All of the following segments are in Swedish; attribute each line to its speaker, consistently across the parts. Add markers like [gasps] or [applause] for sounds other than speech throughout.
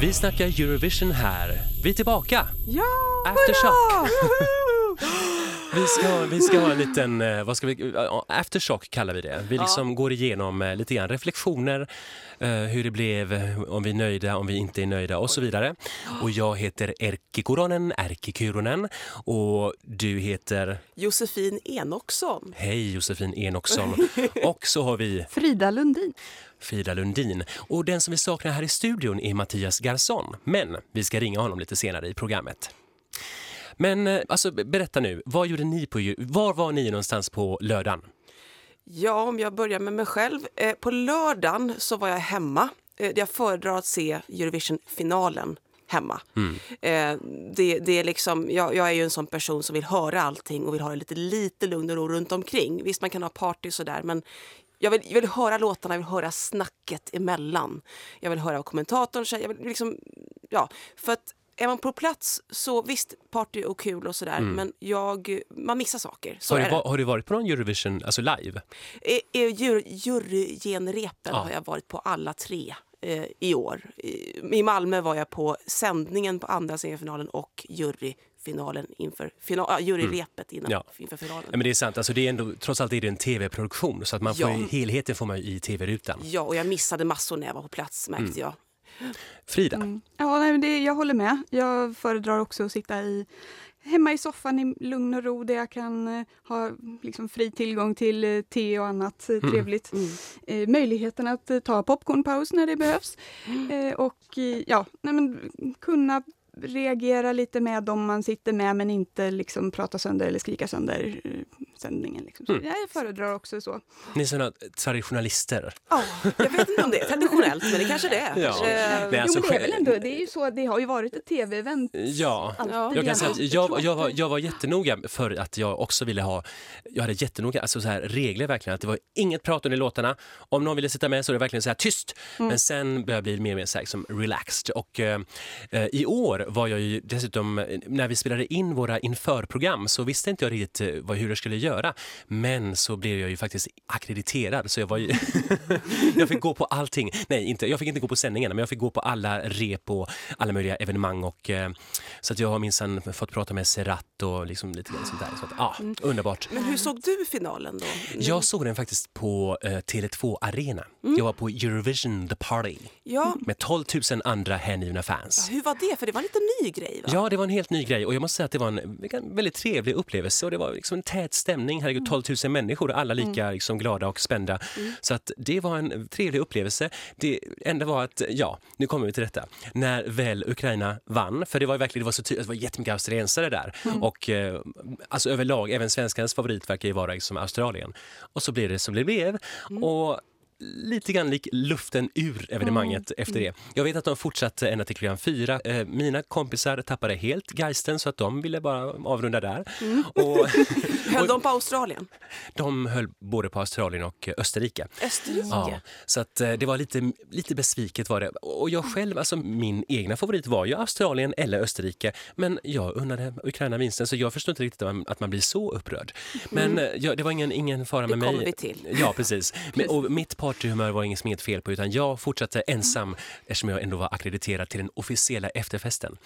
Speaker 1: Vi snackar Eurovision här. Vi är tillbaka.
Speaker 2: Ja,
Speaker 1: Aftershock. Vi ska, vi ska ha en liten, eh, vad ska vi, ja, aftershock kallar vi det. Vi liksom går igenom eh, lite grann reflektioner, eh, hur det blev, eh, om vi är nöjda, om vi inte är nöjda och så vidare. [gasps] Och jag heter Erkki Kuronen, Erkki Kuronen och du heter,
Speaker 2: Josefin Enoksson.
Speaker 1: hej Josefin Enoksson. [laughs] Och så har vi
Speaker 3: Frida Lundin.
Speaker 1: Frida Lundin. Och den som vi saknar här i studion är Mattias Garson. Men vi ska ringa honom lite senare i programmet. Men eh, alltså, berätta nu, vad gjorde ni på, var var ni någonstans på lördagen?
Speaker 2: Ja, om jag börjar med mig själv. Eh, på lördagen så var jag hemma. Eh, jag föredrar att se Eurovision-finalen hemma. Eh, det, det är liksom, jag, jag är ju en sån person som vill höra allting och vill ha det lite, lite lugn och ro runt omkring. Visst, man kan ha party och sådär, men jag vill, jag vill höra låtarna, jag vill höra snacket emellan. Jag vill höra vad kommentatorn säger. Jag vill liksom, ja, för att är man på plats så visst, party och kul och sådär, men jag, man missar saker. Så
Speaker 1: Har du, har du varit på någon Eurovision, alltså live?
Speaker 2: I, i jury, jurygenrepen
Speaker 1: Ja.
Speaker 2: har jag varit på alla tre eh, i år. I, I Malmö var jag på sändningen på andra semifinalen och juryfinalen inför final, juryrepet innan,
Speaker 1: Ja.
Speaker 2: inför finalen.
Speaker 1: Ja, men det är sant, alltså, det är ändå, trots allt är det en tv-produktion så att man får
Speaker 2: Ja.
Speaker 1: ju, helheten får man ju i tv-rutan.
Speaker 2: Ja, och jag missade massor när jag var på plats
Speaker 1: Mm.
Speaker 2: märkte jag.
Speaker 1: Frida,
Speaker 3: Ja, nej, men det, jag håller med. Jag föredrar också att sitta i, hemma i soffan i lugn och ro där jag kan eh, ha liksom, fri tillgång till eh, te och annat eh, trevligt. Eh, möjligheten att ta popcornpaus när det behövs. Eh, och ja, nej, men, kunna reagera lite med dem man sitter med men inte liksom prata sönder eller skrika sönder eh, sändningen. Liksom. Så Jag föredrar också så.
Speaker 1: ni är såna traditionalister.
Speaker 2: Ja, jag vet inte om det är traditionellt, men det kanske det är.
Speaker 1: Ja.
Speaker 2: Kanske,
Speaker 1: Nej, alltså,
Speaker 3: jo, men det är väl
Speaker 1: själv-
Speaker 3: ändå, det är ju så, det har ju varit ett tv-event
Speaker 1: Ja,
Speaker 3: alltid
Speaker 1: jag kan säga jag, jag, var, jag var jättenoga för att jag också ville ha, jag hade jättenoga, alltså så här regler verkligen, att det var inget prat under låtarna. Om någon ville sitta med så är det verkligen så här tyst. Men sen började jag bli mer och mer så här, liksom, relaxed. Och eh, eh, i år var jag ju dessutom, när vi spelade in våra införprogram så visste inte jag riktigt eh, vad, hur jag skulle göra. Men så blev jag ju faktiskt akkrediterad så jag var ju, [laughs] jag fick gå på allting. Nej, inte, jag fick inte gå på sändningarna men jag fick gå på alla rep och alla möjliga evenemang och eh, så att jag har minsann fått prata med Serrat och liksom lite grann sånt där. Så att, ja, underbart.
Speaker 2: men hur såg du finalen då?
Speaker 1: Jag såg den faktiskt på eh, Tele2 Arena. Jag var på Eurovision The Party
Speaker 2: Ja,
Speaker 1: med 12 000 andra hängivna fans.
Speaker 2: hur var det? För det var en lite ny grej va?
Speaker 1: Ja, det var en helt ny grej och jag måste säga att det var en väldigt trevlig upplevelse och det var liksom en tät stämning. Herregud, 12 000 människor, alla lika liksom glada och spända. Så att det var en trevlig upplevelse. Det enda var att, ja, nu kommer vi till detta. När väl Ukraina vann, för det var verkligen, det var så tydligt, det var jättemycket australiensare där och eh, alltså överlag, även svenskans favorit verkar ju vara liksom Australien. Och så blev det som det blev. Och lite grann lik luften ur evenemanget efter det. Jag vet att de fortsatte ända till klockan fyra. Eh, mina kompisar tappade helt geisten så att de ville bara avrunda där. [laughs] Och
Speaker 2: Höll de på Australien?
Speaker 1: de höll både på Australien och Österrike.
Speaker 2: Österrike?
Speaker 1: Ja, så att eh, det var lite, lite besviket var det. Och jag själv, alltså min egna favorit var ju Australien eller Österrike. Men jag unnade Ukraina vinsten så jag förstår inte riktigt att man, att man blir så upprörd. Men eh, ja, det var ingen, ingen fara med mig.
Speaker 2: kommer vi till.
Speaker 1: Ja, precis. [laughs] Men, och mitt partyhumör var inget inget fel på utan jag fortsatte ensam eftersom jag ändå var akkrediterad till den officiella efterfesten.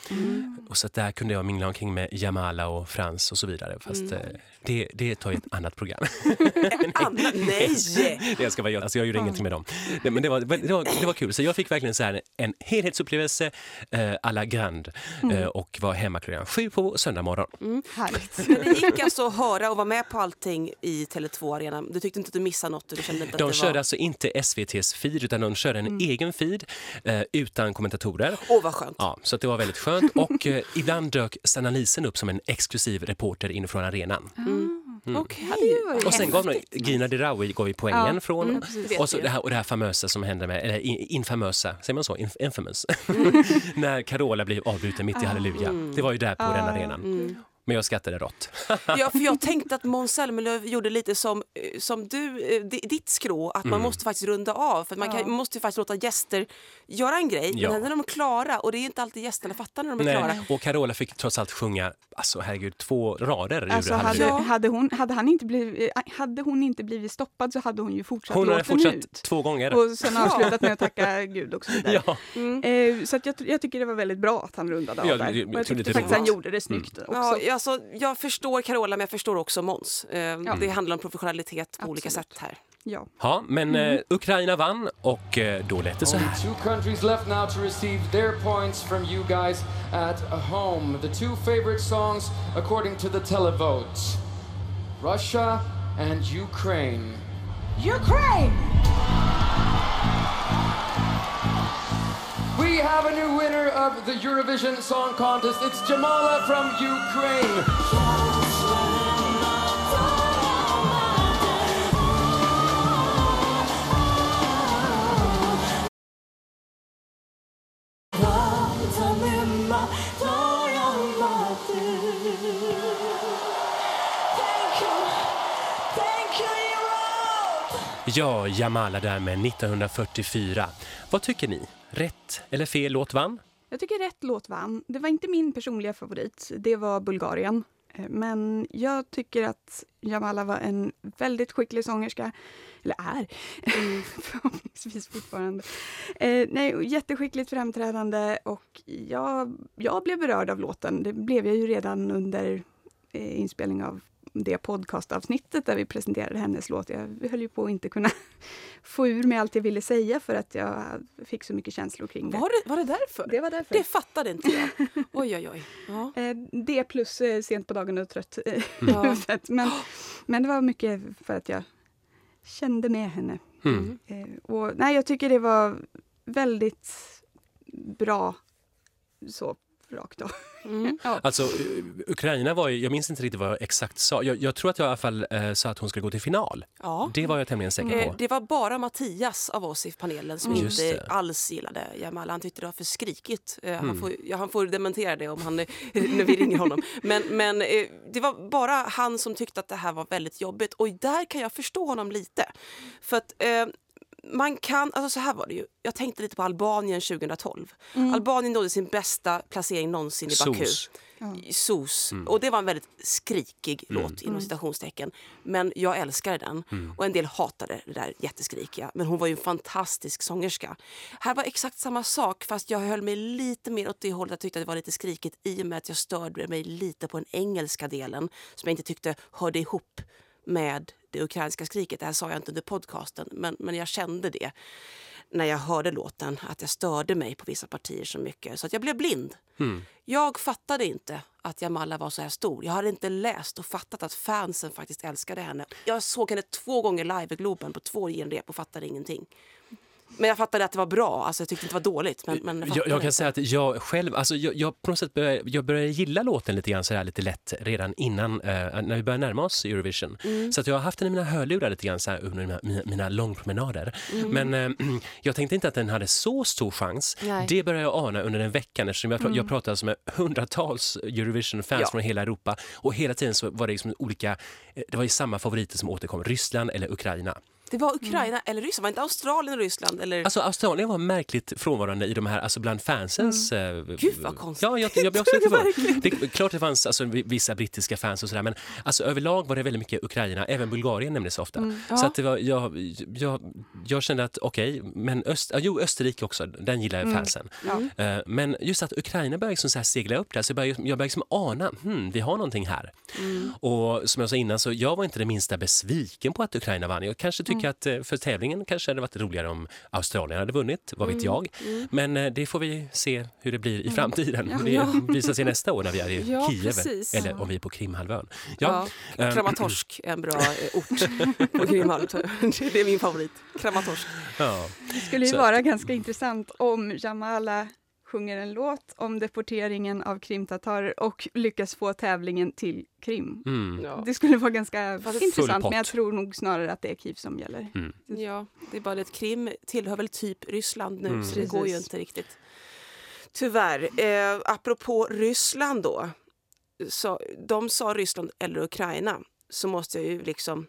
Speaker 1: Och så där kunde jag mingla omkring med Jamala och Frans och så vidare. Fast eh, det, det tar ju ett annat program. [laughs]
Speaker 2: Anna, nej! [laughs]
Speaker 1: Det jag ska. Alltså jag gjorde ingenting med dem. Nej, Men det var, det, var, det var kul. Så jag fick verkligen så här en helhetsupplevelse eh, à la Grand eh, och var hemma klockan sju på söndag morgon.
Speaker 3: Härligt. [laughs]
Speaker 2: Men det gick alltså att höra och vara med på allting i Tele2 Arena. Du tyckte inte att du missade något? Du kände inte
Speaker 1: De
Speaker 2: att det
Speaker 1: körde
Speaker 2: var...
Speaker 1: alltså inte SVTs feed utan de körde en egen feed eh, utan kommentatorer.
Speaker 2: Åh, vad skönt.
Speaker 1: Ja, så att det var väldigt skönt [laughs] och eh, ibland dök Sanna Lisen upp som en exklusiv reporter inifrån arenan.
Speaker 2: Okej.
Speaker 1: Och sen gav Gina Dirawi gav vi poängen
Speaker 3: Ja,
Speaker 1: från
Speaker 2: mm, precis.
Speaker 1: och, så det här, och det här famösa som hände med, eller in- infamösa, säger man så? Inf- Infamous.
Speaker 2: Mm. [laughs]
Speaker 1: När Carola blev avbruten mitt i Halleluja. Det var ju där på den arenan.
Speaker 2: Mm.
Speaker 1: Men jag skrattade rått. [laughs]
Speaker 2: Ja, för jag tänkte att Måns Zelmerlöw gjorde lite som, eh, som du, eh, di- ditt skrå, att
Speaker 1: Mm.
Speaker 2: man måste faktiskt runda av. För att man, kan,
Speaker 3: Ja.
Speaker 2: man måste ju faktiskt låta gäster göra en grej,
Speaker 1: Ja.
Speaker 2: men när de är klara, och det är inte alltid gästerna fattar när de är klara.
Speaker 1: Nej. Och Carola fick trots allt sjunga, alltså herregud, två rader
Speaker 3: Alltså hade, hade, hon, hade, han inte blivit, eh, hade hon inte blivit stoppad så hade hon ju fortsatt
Speaker 1: Hon hade fortsatt
Speaker 3: ut.
Speaker 1: två gånger.
Speaker 3: Och sen avslutat med att tacka Gud och så vidare.
Speaker 1: Ja.
Speaker 2: Mm.
Speaker 3: Eh, så att jag, jag tycker det var väldigt bra att han rundade av
Speaker 1: Ja,
Speaker 3: där.
Speaker 1: jag
Speaker 3: jag
Speaker 1: det
Speaker 3: tyckte faktiskt han gjorde det snyggt också.
Speaker 2: Ja, alltså, jag förstår Carola, men jag förstår också Måns. Eh, Det handlar om professionalitet på olika
Speaker 3: Absolut.
Speaker 2: sätt här.
Speaker 3: Ja.
Speaker 1: Ja, men eh, Ukraina vann och eh, då lät det så här.
Speaker 4: two countries left now to receive their points from you guys at home. The two favorite songs according to the televotes Russia and Ukraine.
Speaker 5: Ukraine!
Speaker 4: We have a new winner of the Eurovision Song Contest. It's Jamala from Ukraine.
Speaker 1: Ja, Jamala där med 1944. Vad tycker ni? Rätt eller fel låt vann?
Speaker 3: Jag tycker rätt låt vann. Det var inte min personliga favorit. Det var Bulgarien. Eh, men jag tycker att Jamala var en väldigt skicklig sångerska. Eller är. [laughs] Förhoppningsvis fortfarande. Eh, nej, jätteskickligt framträdande och jag, jag blev berörd av låten. Det blev jag ju redan under eh, inspelning av det podcastavsnittet där vi presenterade hennes låt. Jag höll ju på att inte kunna [laughs] få ur mig allt jag ville säga för att jag fick så mycket känslor kring det.
Speaker 2: Var det, var det därför?
Speaker 3: Det var därför.
Speaker 2: Det fattade inte jag. [laughs] Oj, oj, oj. Ja.
Speaker 3: Eh, Det plus eh, sent på dagen och trött eh, i huvudet. Men, men det var mycket för att jag kände med henne.
Speaker 1: Mm.
Speaker 3: Och, nej, jag tycker det var väldigt bra så rakt av.
Speaker 2: Mm. [laughs]
Speaker 3: Ja.
Speaker 1: Alltså, U- Ukraina var ju, jag minns inte riktigt vad jag exakt sa. Jag, jag tror att jag i alla fall eh, sa att hon skulle gå till final.
Speaker 2: Ja.
Speaker 1: Det var jag tämligen säker
Speaker 2: Eh,
Speaker 1: på.
Speaker 2: det var bara Mattias av oss i panelen som
Speaker 1: Mm.
Speaker 2: Inte
Speaker 1: det.
Speaker 2: alls gillade Jamala. Han tyckte det var för skrikigt. Eh,
Speaker 1: Mm.
Speaker 2: han, får, ja, han får dementera det om han, [laughs] när vi ringer honom. Men, men eh, det var bara han som tyckte att det här var väldigt jobbigt. Och där kan jag förstå honom lite. För att eh, man kan, alltså så här var det ju. Jag tänkte lite på Albanien 2012. Albanien nådde sin bästa placering någonsin i Baku.
Speaker 1: SOS.
Speaker 2: i SOS. Och det var en väldigt skrikig låt inom citationstecken. Men jag älskade den. Och en del hatade det där jätteskrikiga. Men hon var ju en fantastisk sångerska. Här var exakt samma sak fast jag höll mig lite mer åt det hållet. Jag tyckte att det var lite skrikigt i och med att jag störde mig lite på den engelska delen som jag inte tyckte hörde ihop med det ukrainska skriket. Det här sa jag inte under podcasten men, men jag kände det när jag hörde låten att jag störde mig på vissa partier så mycket så att jag blev blind. Jag fattade inte att Jamala var så här stor. Jag hade inte läst och fattat att fansen faktiskt älskade henne. Jag såg henne två gånger live i Globen på två genrep och fattade ingenting. Men jag fattade att det var bra, alltså jag tyckte inte det var dåligt. Men, men
Speaker 1: Jag,
Speaker 2: fattade
Speaker 1: jag kan säga att jag själv, alltså jag, jag på något sätt började, jag började gilla låten lite grann så här lite lätt redan innan, eh, när vi började närma oss Eurovision.
Speaker 2: Mm.
Speaker 1: Så att jag har haft den i mina hörlurar lite grann så här under mina, mina, mina långpromenader.
Speaker 2: Mm.
Speaker 1: Men eh, [clears throat] jag tänkte inte att den hade så stor chans.
Speaker 2: Nej. Mm.
Speaker 1: Det började jag ana under den veckan eftersom jag, pra- jag pratade alltså med hundratals Eurovision-fans
Speaker 2: Ja.
Speaker 1: från hela Europa och hela tiden så var det liksom olika, eh, det var ju samma favoriter som återkom, Ryssland eller Ukraina.
Speaker 2: Det var Ukraina eller Ryssland, var det inte Australien och Ryssland? Eller?
Speaker 1: Alltså Australien var märkligt frånvarande i de här, alltså bland fansens... eh,
Speaker 2: Gud, vad konstigt.
Speaker 1: Ja, jag, jag blev också [laughs] förvånad. Det är klart det fanns alltså, vi- vissa brittiska fans och sådär men alltså, överlag var det väldigt mycket Ukraina, även Bulgarien nämndes ofta.
Speaker 2: Mm,
Speaker 1: Så att det var, jag, jag, jag kände att okej, men Öst, ja, jo, Österrike också, den gillar
Speaker 2: Mm.
Speaker 1: fansen.
Speaker 3: Ja.
Speaker 1: Eh, Men just att Ukraina började liksom så här segla upp där, så jag började, jag började liksom ana, hmm, vi har någonting här.
Speaker 2: Mm.
Speaker 1: Och som jag sa innan, så jag var inte det minsta besviken på att Ukraina vann. Jag kanske tycker att eh, för tävlingen kanske hade varit roligare om Australien hade vunnit, vad vet jag. Men eh, det får vi se hur det blir i framtiden. Det visar sig nästa år när vi är i
Speaker 2: Ja,
Speaker 1: Kiev
Speaker 2: precis.
Speaker 1: eller om vi är på Krimhalvön.
Speaker 2: Ja,
Speaker 1: Ja, ehm,
Speaker 2: Kramatorsk är en bra eh, [laughs] ort på Grimhalvön. Det är min favorit. Kramatorsk.
Speaker 1: ja.
Speaker 3: Det skulle ju
Speaker 1: Så-
Speaker 3: vara ganska intressant om Jamala sjunger en låt om deporteringen av krimtatarer och lyckas få tävlingen till Krim.
Speaker 1: Mm.
Speaker 2: Ja.
Speaker 3: Det skulle vara ganska
Speaker 2: Fast-
Speaker 3: intressant, men jag tror nog snarare att det är Kiev som gäller.
Speaker 1: Mm.
Speaker 2: Ja, det är bara det att Krim tillhör väl typ Ryssland nu,
Speaker 1: Mm.
Speaker 2: så det går ju inte riktigt. Tyvärr. Eh, apropå Ryssland då. sa, de sa Ryssland eller Ukraina så måste jag ju liksom...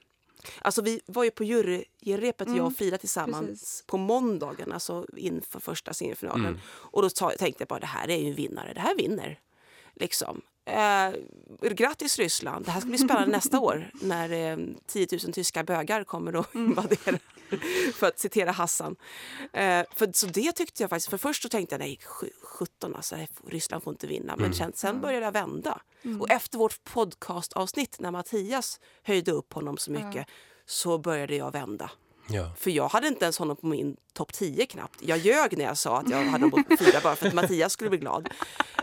Speaker 2: Alltså vi var ju på juryrepet, jag och Frida tillsammans,
Speaker 3: Mm, precis.
Speaker 2: på måndagen, alltså inför första semifinalen.
Speaker 1: Mm.
Speaker 2: Och då ta, tänkte jag bara, det här är ju en vinnare, det här vinner. Liksom. Eh, grattis Ryssland, det här ska bli spännande nästa år när eh, 10 000 tyska bögar kommer att
Speaker 3: Mm.
Speaker 2: invadera. [laughs] för att citera Hassan. Eh, för, så det tyckte jag faktiskt, för först så tänkte jag nej, sju- 17 alltså, Ryssland får inte vinna. Men sen, sen började jag vända. Och efter vårt podcastavsnitt när Mattias höjde upp honom så mycket så började jag vända.
Speaker 1: Ja.
Speaker 2: För jag hade inte ens honom på min topp 10 knappt. Jag ljög när jag sa att jag hade på fyra bara för att Mattias skulle bli glad.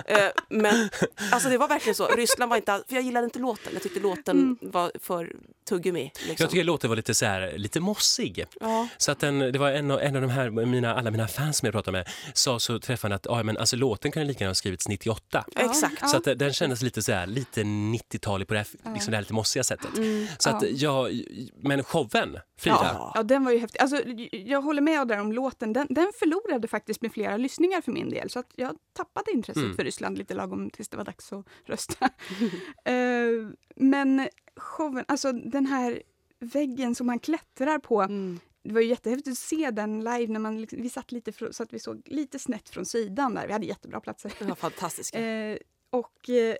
Speaker 2: Eh, men alltså det var verkligen så. Ryssland var inte... all- För jag gillade inte låten. Jag tyckte låten var för tuggummi. Liksom.
Speaker 1: Jag tycker låten var lite, så här, lite mossig.
Speaker 2: Ja.
Speaker 1: Så att den, det var en, av- en av de här, mina, alla mina fans som jag pratade med sa så träffande att ja, men alltså, låten kunde lika gärna ha skrivits 98.
Speaker 2: Exakt.
Speaker 1: Så att den kändes lite så här, lite 90-talig på det här, liksom det här lite mossiga sättet. Så att jag, men showen, Frida,
Speaker 2: Ja.
Speaker 3: Ja, den var ju häftig. Alltså, jag håller med där om låten. Den, den förlorade faktiskt med flera lyssningar för min del. Så att jag tappade intresset
Speaker 1: Mm.
Speaker 3: för Ryssland lite lagom tills det var dags att rösta. [laughs] Eh, men showen, alltså den här väggen som man klättrar på.
Speaker 2: Mm.
Speaker 3: Det var ju jättehäftigt att se den live när man, liksom- vi satt lite så att vi såg lite snett från sidan där. Vi hade jättebra platser.
Speaker 2: Den var fantastisk. [laughs]
Speaker 3: Eh, och eh,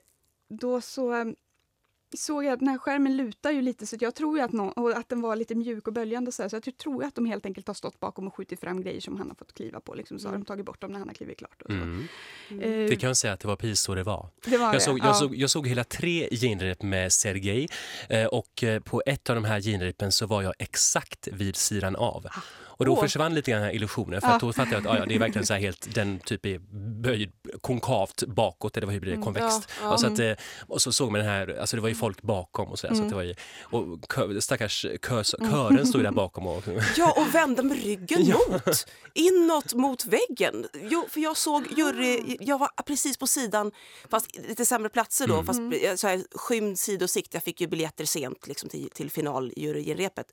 Speaker 3: då så såg jag att den här skärmen lutar ju lite så att jag tror ju att, någon, och att den var lite mjuk och böljande så, här, så jag tror att de helt enkelt har stått bakom och skjutit fram grejer som han har fått kliva på. Liksom, så har de tagit bort dem när han har klivit klart. Och så.
Speaker 1: mm.
Speaker 3: Eh,
Speaker 1: det kan jag säga att det var precis så det var.
Speaker 3: det var det.
Speaker 1: Jag såg,
Speaker 3: ja.
Speaker 1: jag, såg, jag såg hela tre genrep med Sergej eh, och eh, på ett av de här genrepen så var jag exakt vid sidan av. Och då försvann lite grann den här illusionen för att då fattade jag att ah, ja, det är verkligen så [laughs] helt, den typ är böjd konkavt bakåt eller vad blir det, konvext.
Speaker 2: Ja, ja.
Speaker 1: Och, så att, eh, och så såg man den här, alltså det var ju folk bakom och så, där, så det var ju, och kö, stackars kös, kören stod där [laughs] bakom och
Speaker 2: Ja, och vända med ryggen [laughs]
Speaker 1: Ja.
Speaker 2: mot. Inåt mot väggen. Jo, för jag såg jury... Jag var precis på sidan, fast lite sämre platser då. Fast så här, skymd sidosikt. Jag fick ju biljetter sent liksom, till, till finaljurygenrepet.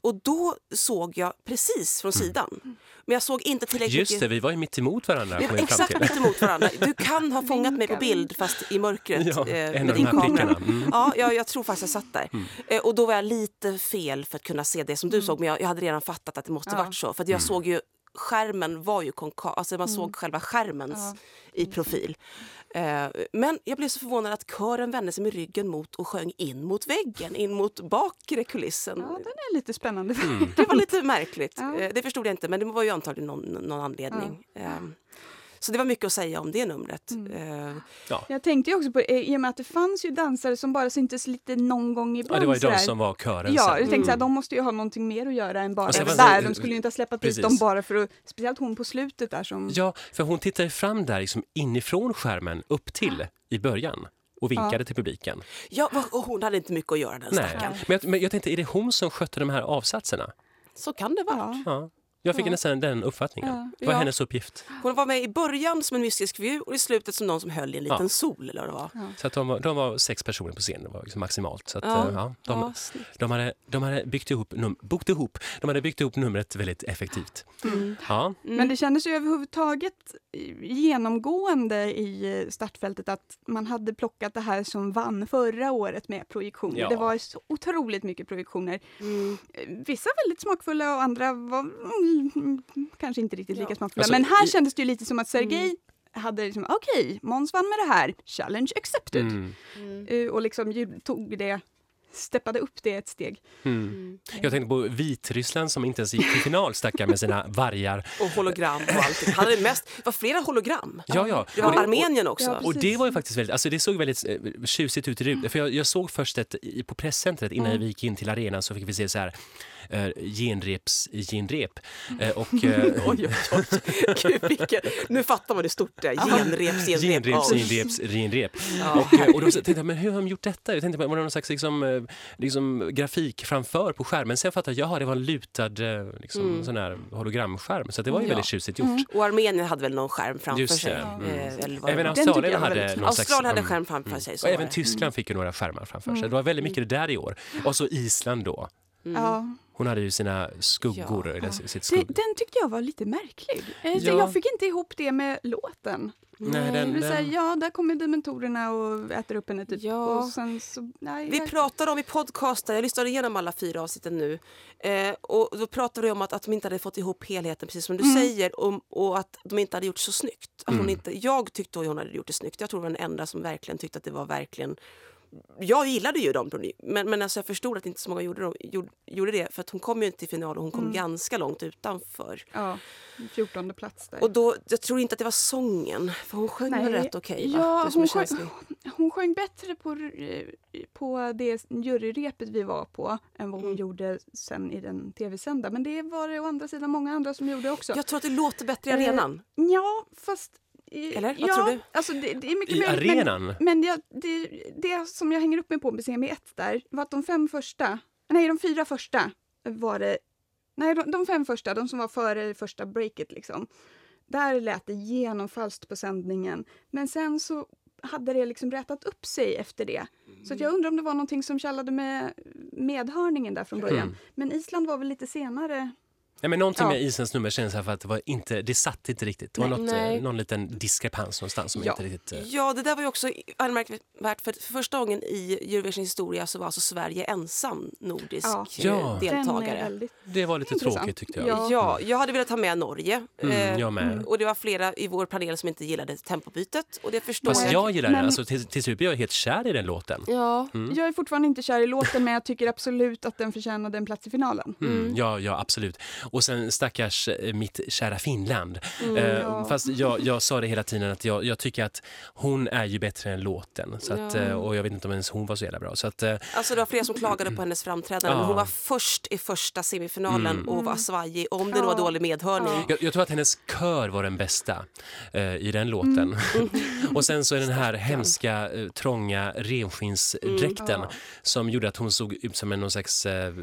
Speaker 2: Och då såg jag precis från sidan. Men jag såg inte tillräckligt
Speaker 1: just det, vi var ju mitt emot varandra
Speaker 2: Vi var exakt mitt emot varandra. Du [laughs] kan ha fångat mig på bild fast i mörkret [laughs]
Speaker 1: Ja,
Speaker 2: eh,
Speaker 1: en
Speaker 2: med din
Speaker 1: här
Speaker 2: kamera.
Speaker 1: Mm.
Speaker 2: Ja, jag, jag tror faktiskt jag satt där. Eh, och då var jag lite fel för att kunna se det som du såg men jag, jag hade redan fattat att det måste
Speaker 3: Ja.
Speaker 2: varit så. För att jag såg ju skärmen var ju konkav, alltså man såg själva skärmens
Speaker 3: Ja.
Speaker 2: i profil. Eh, men jag blev så förvånad att kören vände sig med ryggen mot och sjöng in mot väggen, in mot bakre kulissen.
Speaker 3: Ja, den är lite spännande. [laughs]
Speaker 2: Det var lite märkligt.
Speaker 3: Ja.
Speaker 2: Eh, Det förstod jag inte, men det var ju antagligen någon, någon anledning. Ehm, Så det var mycket att säga om det numret. Eh,
Speaker 3: Jag tänkte ju också på det, i och med att det fanns ju dansare som bara syntes lite någon gång ibland.
Speaker 1: Ja, det var ju de som var kören
Speaker 3: Ja, jag tänkte så här, de måste ju ha någonting mer att göra än bara det- där. De skulle ju inte ha släppt dit dem bara för att, speciellt hon på slutet där som...
Speaker 1: Ja, för hon tittade fram där liksom inifrån skärmen upp till i början och vinkade till publiken.
Speaker 2: Ja, och hon hade inte mycket att göra den
Speaker 1: Nej.
Speaker 2: stackaren.
Speaker 1: Men, jag, men jag tänkte, är det hon som skötte de här avsatserna?
Speaker 2: Så kan det vara.
Speaker 3: Ja.
Speaker 1: Ja. Jag fick
Speaker 3: Ja.
Speaker 1: nästan den uppfattningen.
Speaker 3: Ja.
Speaker 1: Det var
Speaker 2: Ja.
Speaker 1: hennes uppgift.
Speaker 2: Hon var med i början som en mystisk figur och i slutet som någon som höll i en liten
Speaker 1: Ja.
Speaker 2: sol. Eller vad det var.
Speaker 1: Så att de, var, de var sex personer på scenen, det var liksom maximalt. Så att,
Speaker 2: Ja.
Speaker 1: eh, ja, de,
Speaker 2: Ja,
Speaker 1: de, hade, de hade byggt ihop, num, byggt ihop, de hade byggt ihop numret väldigt effektivt. Ja,
Speaker 3: Men det kändes ju överhuvudtaget genomgående i startfältet att man hade plockat det här som vann förra året med projektioner.
Speaker 1: Ja.
Speaker 3: Det var så otroligt mycket projektioner.
Speaker 2: Mm.
Speaker 3: Eh, Vissa väldigt smakfulla och andra var mm, kanske inte riktigt lika
Speaker 2: Ja.
Speaker 3: smakfulla.
Speaker 1: Alltså,
Speaker 3: Men här
Speaker 1: i-
Speaker 3: kändes det ju lite som att Sergej hade liksom, okej, Måns vann med det här, challenge accepted.
Speaker 1: mm,
Speaker 3: Eh, Och liksom tog det, steppade upp det ett steg.
Speaker 1: mm. Jag tänkte på Vitryssland som inte ens gick till final, stackare med sina vargar.
Speaker 2: Och hologram och allting. Han hade mest, det var flera hologram.
Speaker 1: Ja, ja.
Speaker 2: Det var
Speaker 1: Och det-
Speaker 2: Armenien också.
Speaker 3: Ja,
Speaker 1: Och det var ju faktiskt väldigt, alltså det såg väldigt eh, tjusigt ut i rutan. För jag, jag såg först ett, på presscentret innan vi gick in till arenan så fick vi se så här eh, genreps genrep. Eh, och, [laughs] eh,
Speaker 2: Oj, oj, oj. Gud. Nu fattar man hur stort det är. Genreps, genrep.
Speaker 1: Genreps, genreps.
Speaker 2: Ja.
Speaker 1: Och, eh, och då tänkte jag, men hur har de gjort detta? Jag tänkte, var det någon slags liksom, eh, liksom, grafik framför på skärmen? Sen fattade jag, jaha, det var en lutad liksom, sån här hologramskärm. Så det var ju
Speaker 2: Mm. Ja.
Speaker 1: väldigt tjusigt gjort.
Speaker 2: Och Armenien hade väl någon skärm framför
Speaker 1: Just
Speaker 2: sig.
Speaker 1: mm.
Speaker 2: Eller
Speaker 1: Även Australien hade någon slags...
Speaker 2: Australien hade
Speaker 1: mm,
Speaker 2: skärm framför sig. Så
Speaker 1: Och även. Tyskland fick ju några skärmar framför sig. Det var väldigt mycket det där i år. Och så Island då.
Speaker 3: Ja.
Speaker 1: Hon hade ju sina skuggor,
Speaker 2: Ja.
Speaker 1: eller sitt
Speaker 3: Det,
Speaker 1: skugg...
Speaker 3: den tyckte jag var lite märklig. Eh,
Speaker 1: Ja.
Speaker 3: Jag fick inte ihop det med låten.
Speaker 1: Nej,
Speaker 3: Det
Speaker 1: den,
Speaker 3: vill säga,
Speaker 1: den,
Speaker 3: ja, där kommer dementorerna och äter upp henne typ.
Speaker 2: Ja.
Speaker 3: Och sen så, nej,
Speaker 2: Vi
Speaker 3: jag-
Speaker 2: pratade om i podcasten, jag lyssnade igenom alla fyra avsnitten nu, eh, och då pratade vi om att, att de inte hade fått ihop helheten, precis som du
Speaker 3: Mm.
Speaker 2: säger, om, och att de inte hade gjort så snyggt. Att
Speaker 1: Mm.
Speaker 2: hon inte, jag tyckte hon hade gjort det snyggt, jag tror hon var den enda som verkligen tyckte att det var verkligen jag gillade ju dem, men, men alltså jag förstod att inte så många gjorde, gjorde, gjorde det. För att hon kom ju inte till final och hon kom
Speaker 3: Mm.
Speaker 2: ganska långt utanför.
Speaker 3: Ja, 14 plats där.
Speaker 2: Och då, jag tror inte att det var sången, för hon sjöng väl rätt okej? va?
Speaker 3: Ja, hon, sjöng, hon sjöng bättre på, eh, på det juryrepet vi var på än vad hon
Speaker 2: Mm.
Speaker 3: gjorde sen i den tv-sända. Men det var det å andra sidan många andra som gjorde också.
Speaker 2: Jag tror att det låter bättre i
Speaker 3: Eh,
Speaker 2: arenan.
Speaker 3: Ja, fast...
Speaker 2: Eller? Vad
Speaker 3: ja,
Speaker 2: tror du?
Speaker 3: Alltså det, det är mycket
Speaker 1: I
Speaker 3: möjligt,
Speaker 1: arenan?
Speaker 3: Men, men jag, det, det som jag hänger upp mig på med semi 1 där var att de fem första, nej de fyra första var det, nej de, de fem första, de som var före första breaket liksom. Där lät det genom falskt på sändningen. Men sen så hade det liksom rätat upp sig efter det. Så att jag undrar om det var någonting som källade med medhörningen där från början.
Speaker 1: Mm.
Speaker 3: Men Island var väl lite senare.
Speaker 1: Nej, men någonting
Speaker 3: Ja.
Speaker 1: med Isens nummer känns här för att det, var inte, det satt inte riktigt. Det var
Speaker 3: Nej.
Speaker 1: något, eh,
Speaker 2: Nej.
Speaker 1: någon liten diskrepans någonstans som
Speaker 3: Ja.
Speaker 1: inte riktigt... eh,
Speaker 2: Ja, det där var ju också anmärkningsvärt för, för första gången i Eurovision historia så var alltså Sverige ensam nordisk
Speaker 3: Ja.
Speaker 1: Ja.
Speaker 3: Den är
Speaker 2: deltagare.
Speaker 3: väldigt...
Speaker 1: Det var lite
Speaker 3: Intressant.
Speaker 1: tråkigt tyckte jag.
Speaker 3: Ja.
Speaker 2: Ja, jag hade velat ha med Norge.
Speaker 1: Mm,
Speaker 2: eh,
Speaker 1: jag med.
Speaker 2: Och det var flera i vår panel som inte gillade tempobytet. Och det förstår
Speaker 1: Fast
Speaker 2: jag.
Speaker 1: jag gillar
Speaker 3: Men-
Speaker 1: den. Alltså, till, till slut blev jag helt kär i den låten.
Speaker 2: Ja,
Speaker 3: Jag är fortfarande inte kär i låten men jag tycker absolut att den förtjänade en plats i finalen.
Speaker 1: Mm, ja, ja, absolut. Och sen stackars eh, mitt kära Finland.
Speaker 2: Mm,
Speaker 1: eh,
Speaker 3: ja.
Speaker 1: Fast jag, [laughs] jag sa det hela tiden att jag, jag tycker att hon är ju bättre än låten. Så att,
Speaker 2: Ja.
Speaker 1: eh, och jag vet inte om ens hon var så jävla bra. Så att,
Speaker 2: alltså det var flera som klagade på hennes framträdande.
Speaker 1: Ja.
Speaker 2: Hon var först i första semifinalen
Speaker 1: Mm.
Speaker 2: och var svajig. Om det nu var dålig medhörning.
Speaker 3: Ja.
Speaker 1: jag, jag tror att hennes kör var den bästa eh, i den låten. [laughs] och sen så är den här hemska, trånga renskinsdräkten
Speaker 3: Ja.
Speaker 1: som gjorde att hon såg ut som en någon slags eh,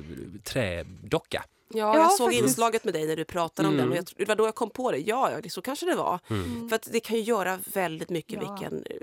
Speaker 1: trädocka.
Speaker 2: Ja,
Speaker 3: Ja,
Speaker 2: jag såg
Speaker 3: faktiskt.
Speaker 2: inslaget med dig när du pratade om
Speaker 1: Mm.
Speaker 2: den. Och jag, det var då jag kom på det. Ja, ja, det- så kanske det var.
Speaker 1: Mm.
Speaker 2: För att det kan ju göra väldigt mycket
Speaker 3: Ja.
Speaker 2: vilken eh,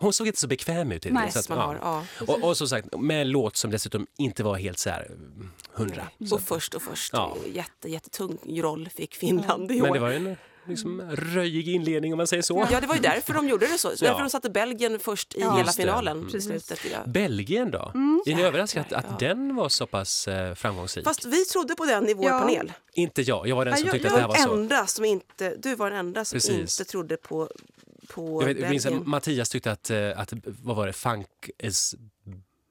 Speaker 1: Hon såg inte så bekväm ut i det. Så att,
Speaker 2: man
Speaker 1: ja.
Speaker 2: har. Ja.
Speaker 1: Och, och som sagt, med en låt som dessutom inte var helt så här mm, hundra. Så.
Speaker 2: Och först och först.
Speaker 1: Ja.
Speaker 2: Jätte, jättetung roll fick Finland i
Speaker 1: Men
Speaker 2: år.
Speaker 1: det var ju en liksom, röjig inledning om man säger så.
Speaker 2: Ja, det var ju därför de gjorde det så. så
Speaker 1: Ja.
Speaker 2: Därför de satte Belgien först i
Speaker 3: Ja.
Speaker 2: hela finalen.
Speaker 1: Mm.
Speaker 2: slutet. Ja.
Speaker 1: Belgien då?
Speaker 3: Mm.
Speaker 1: Är ni överraskade att, att
Speaker 2: ja.
Speaker 1: den var så pass eh, framgångsrik?
Speaker 2: Fast vi trodde på den i vår
Speaker 3: Ja.
Speaker 2: panel.
Speaker 1: Inte jag, jag var den som
Speaker 3: jag-
Speaker 1: tyckte
Speaker 2: Du
Speaker 1: att det här
Speaker 2: var
Speaker 1: så.
Speaker 2: enda som inte, du var den enda som
Speaker 1: Precis.
Speaker 2: inte trodde på, på
Speaker 1: Jag, vet, jag minns att
Speaker 2: Belgien.
Speaker 1: Mattias tyckte att, eh, att, vad var det, funk is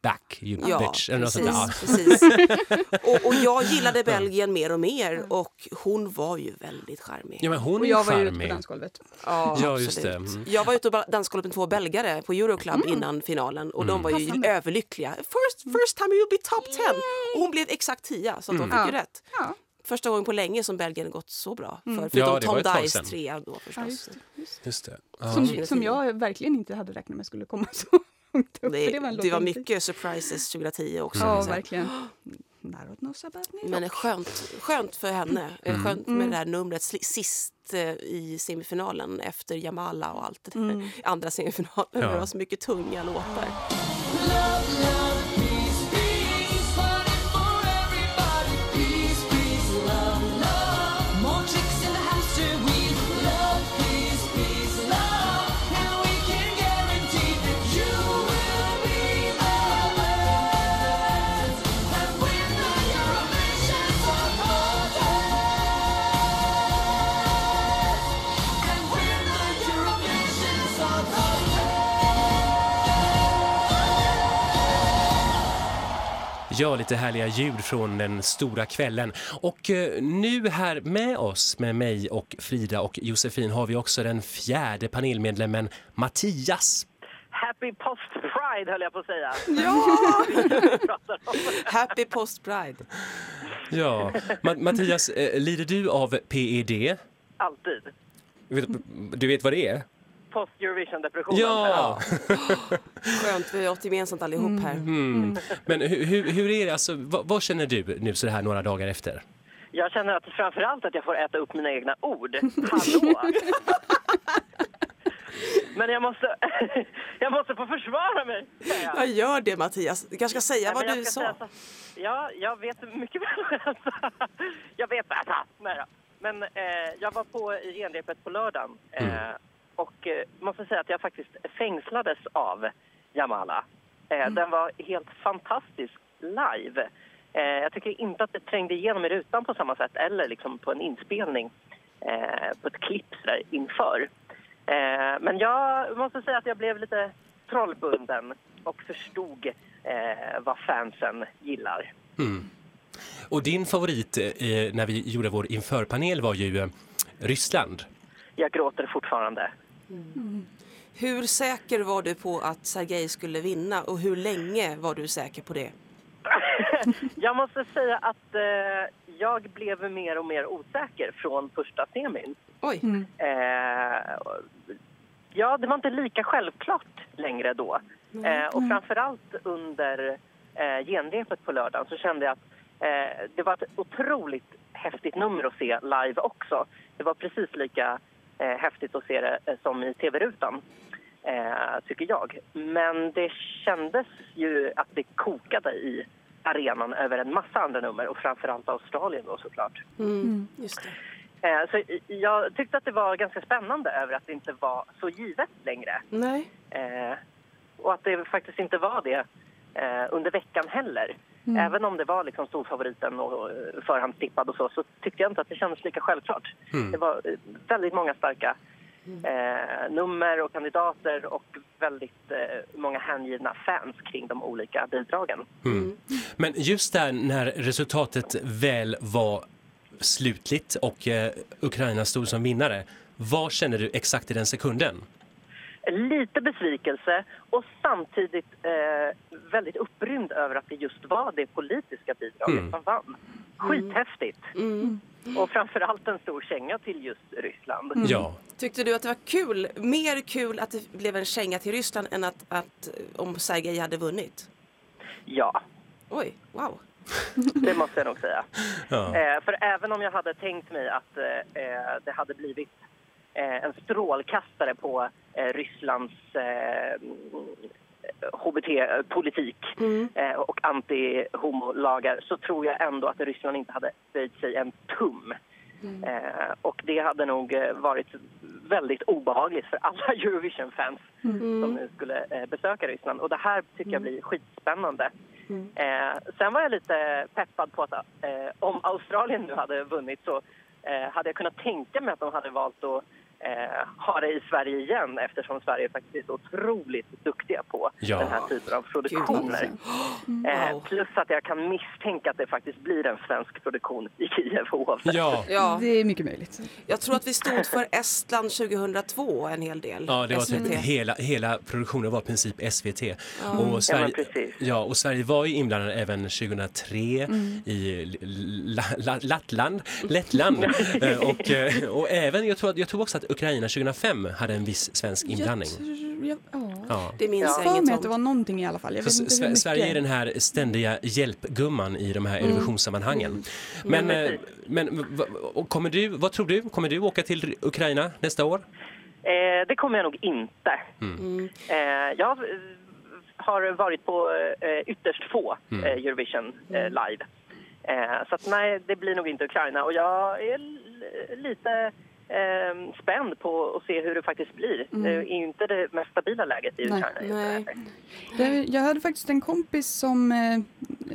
Speaker 1: back you
Speaker 2: Ja,
Speaker 1: bitch. Eller något sånt
Speaker 2: precis.
Speaker 1: där. Ja.
Speaker 2: precis. [laughs] Och, och jag gillade Belgien mer och mer och hon var ju väldigt charmig.
Speaker 1: ja, men hon
Speaker 3: Och jag var ju ute på dansgolvet.
Speaker 2: Ja,
Speaker 1: Ja, just det. Mm.
Speaker 2: Jag var ute och danskollat med två belgare på Euroclub innan finalen och de var ju
Speaker 3: Mm. Passande.
Speaker 2: överlyckliga. First, first time you'll be top 10! Och hon blev exakt 10 så att de fick ju
Speaker 3: Ja.
Speaker 2: rätt.
Speaker 3: Ja,
Speaker 2: Första gången på länge som Belgien gått så bra. För, förutom
Speaker 1: Ja,
Speaker 2: Tom Dice trea då
Speaker 3: ja
Speaker 2: förstås.
Speaker 3: just det. Just.
Speaker 1: Just det. Ja.
Speaker 3: Som, som jag verkligen inte hade räknat med skulle komma så långt upp.
Speaker 2: det,
Speaker 3: för var
Speaker 2: det var mycket surprises 2010 också.
Speaker 3: Ja,
Speaker 2: liksom.
Speaker 3: verkligen. [gasps] Narod knows about me.
Speaker 2: Men det är skönt, skönt för henne.
Speaker 1: Mm.
Speaker 2: Skönt med det här numret sist eh, i semifinalen efter Jamala och allt det där. Andra semifinalen.
Speaker 1: Ja.
Speaker 2: Det var så mycket tunga låtar.
Speaker 1: Ja, lite härliga ljud från den stora kvällen. Och eh, nu här med oss, med mig och Frida och Josefin, har vi också den fjärde panelmedlemmen Mattias.
Speaker 5: Happy Post Pride höll jag på att säga.
Speaker 2: Ja! [laughs] Happy Post Pride.
Speaker 1: Ja, Ma- Mattias, eh, lider du av PED?
Speaker 5: Alltid.
Speaker 1: Vet- Du vet vad det är?
Speaker 5: Post Eurovision depression.
Speaker 1: Ja! [gasps]
Speaker 2: Skönt, vi har åt gemensamt allihop här.
Speaker 1: Mm. Men hur, hur, hur är det, alltså, vad, vad känner du nu så här några dagar efter?
Speaker 5: Jag känner att framförallt att jag får äta upp mina egna ord. [laughs] Hallå! Men jag måste, [laughs] jag måste få försvara mig. jag.
Speaker 2: Jag gör det Mattias. Du kanske ska säga
Speaker 5: Nej,
Speaker 2: vad du
Speaker 5: jag
Speaker 2: sa.
Speaker 5: säga så- Ja, jag vet mycket väl. jag vet alltså. Nej då. Men eh, jag var på i genrepet på lördagen eh, och eh, måste säga att jag faktiskt fängslades av Jamala. Eh, Den var helt fantastisk live. Eh, jag tycker inte att det trängde igenom i rutan på samma sätt eller liksom på en inspelning eh, på ett klipp där, inför. Eh, men jag måste säga att jag blev lite trollbunden och förstod vad fansen gillar.
Speaker 1: Och din favorit när vi gjorde vår införpanel var ju Ryssland.
Speaker 5: Jag gråter fortfarande.
Speaker 2: Hur säker var du på att Sergej skulle vinna och hur länge var du säker på det? [laughs]
Speaker 5: Jag måste säga att eh, jag blev mer och mer osäker från första semin.
Speaker 2: Oj.
Speaker 5: Eh, ja, det var inte lika självklart längre då. Eh, och framförallt under eh, genrepet på lördagen så kände jag att eh, det var ett otroligt häftigt nummer att se live också. Det var precis lika eh, häftigt att se det eh, som i tv-rutan, eh, tycker jag. Men det kändes ju att det kokade i arenan över en massa andra nummer och framförallt Australien då såklart.
Speaker 2: Mm. Just det.
Speaker 5: Eh, Så jag tyckte att det var ganska spännande över att det inte var så givet längre.
Speaker 2: Nej.
Speaker 5: Eh, och att det faktiskt inte var det eh, under veckan heller.
Speaker 2: Mm.
Speaker 5: Även om det var liksom storfavoriten och eh, förhandstippad och så, så tyckte jag inte att det kändes lika självklart. Det var eh, väldigt många starka
Speaker 2: Mm.
Speaker 5: eh, nummer och kandidater och väldigt eh, många hängivna fans kring de olika bidragen.
Speaker 1: Men just där när resultatet väl var slutligt och eh, Ukraina stod som vinnare, vad kände du exakt i den sekunden?
Speaker 5: Lite besvikelse och samtidigt eh, väldigt upprymd över att det just var det politiska bidraget
Speaker 1: Mm.
Speaker 5: som vann. Skithäftigt!
Speaker 2: Mm.
Speaker 5: Och framförallt en stor känga till just Ryssland.
Speaker 1: Ja.
Speaker 2: Tyckte du att det var kul, mer kul att det blev en känga till Ryssland än att, att om Sergej hade vunnit?
Speaker 5: Ja,
Speaker 2: Oj, wow. [laughs]
Speaker 5: det måste jag nog säga.
Speaker 1: Ja.
Speaker 5: Eh, för även om jag hade tänkt mig att eh, eh, det hade blivit en strålkastare på eh, Rysslands eh, HBT-politik eh, och anti-homolagar så tror jag ändå att Ryssland inte hade böjt sig en tum. Eh, och det hade nog eh, varit väldigt obehagligt för alla [laughs] Eurovision-fans som nu skulle eh, besöka Ryssland. Och det här tycker jag blir skitspännande. Eh, sen var jag lite peppad på att eh, om Australien nu hade vunnit så eh, hade jag kunnat tänka mig att de hade valt att eh, ha det i Sverige igen eftersom Sverige faktiskt är otroligt duktiga på
Speaker 1: Ja.
Speaker 5: den här typen av produktioner. Eh,
Speaker 2: Wow.
Speaker 5: plus att jag kan misstänka att det faktiskt blir en svensk produktion i Kiev oavsett.
Speaker 1: Ja.
Speaker 2: Ja,
Speaker 3: Det är mycket möjligt.
Speaker 2: jag tror att vi stod för Estland 2002 en hel del.
Speaker 1: Ja, det var
Speaker 2: SVT.
Speaker 1: typ hela, hela produktionen var i princip SVT. Och,
Speaker 5: Ja,
Speaker 1: Sverige,
Speaker 5: men precis.
Speaker 1: ja, och Sverige var ju inblandad även 2003 i La, La, Lattland, Lettland. [laughs] Eh, och, eh, och även, jag tror, jag tror också att Ukraina 2005 hade en viss svensk inblandning.
Speaker 3: Jag, jag, ja.
Speaker 1: Ja.
Speaker 2: Det minns
Speaker 5: Ja.
Speaker 2: jag inget
Speaker 3: mig att det
Speaker 2: om.
Speaker 3: var någonting i alla fall. Jag.
Speaker 1: Sverige är den här ständiga hjälpgumman i de här Eurovisionssammanhangen. Men,
Speaker 5: Mm,
Speaker 1: eh,
Speaker 5: precis.
Speaker 1: men v- och kommer du, vad tror du? Kommer du åka till Ukraina nästa år?
Speaker 5: Eh, det kommer jag nog inte. Eh, jag eh, har varit på eh, ytterst få eh, Eurovision eh, live. Eh, så att, nej, det blir nog inte Ukraina. Och jag är lite eh, spänd på att se hur det faktiskt blir. Det är ju inte det mest stabila läget i. Ukraina.
Speaker 3: jag hade faktiskt en kompis som eh,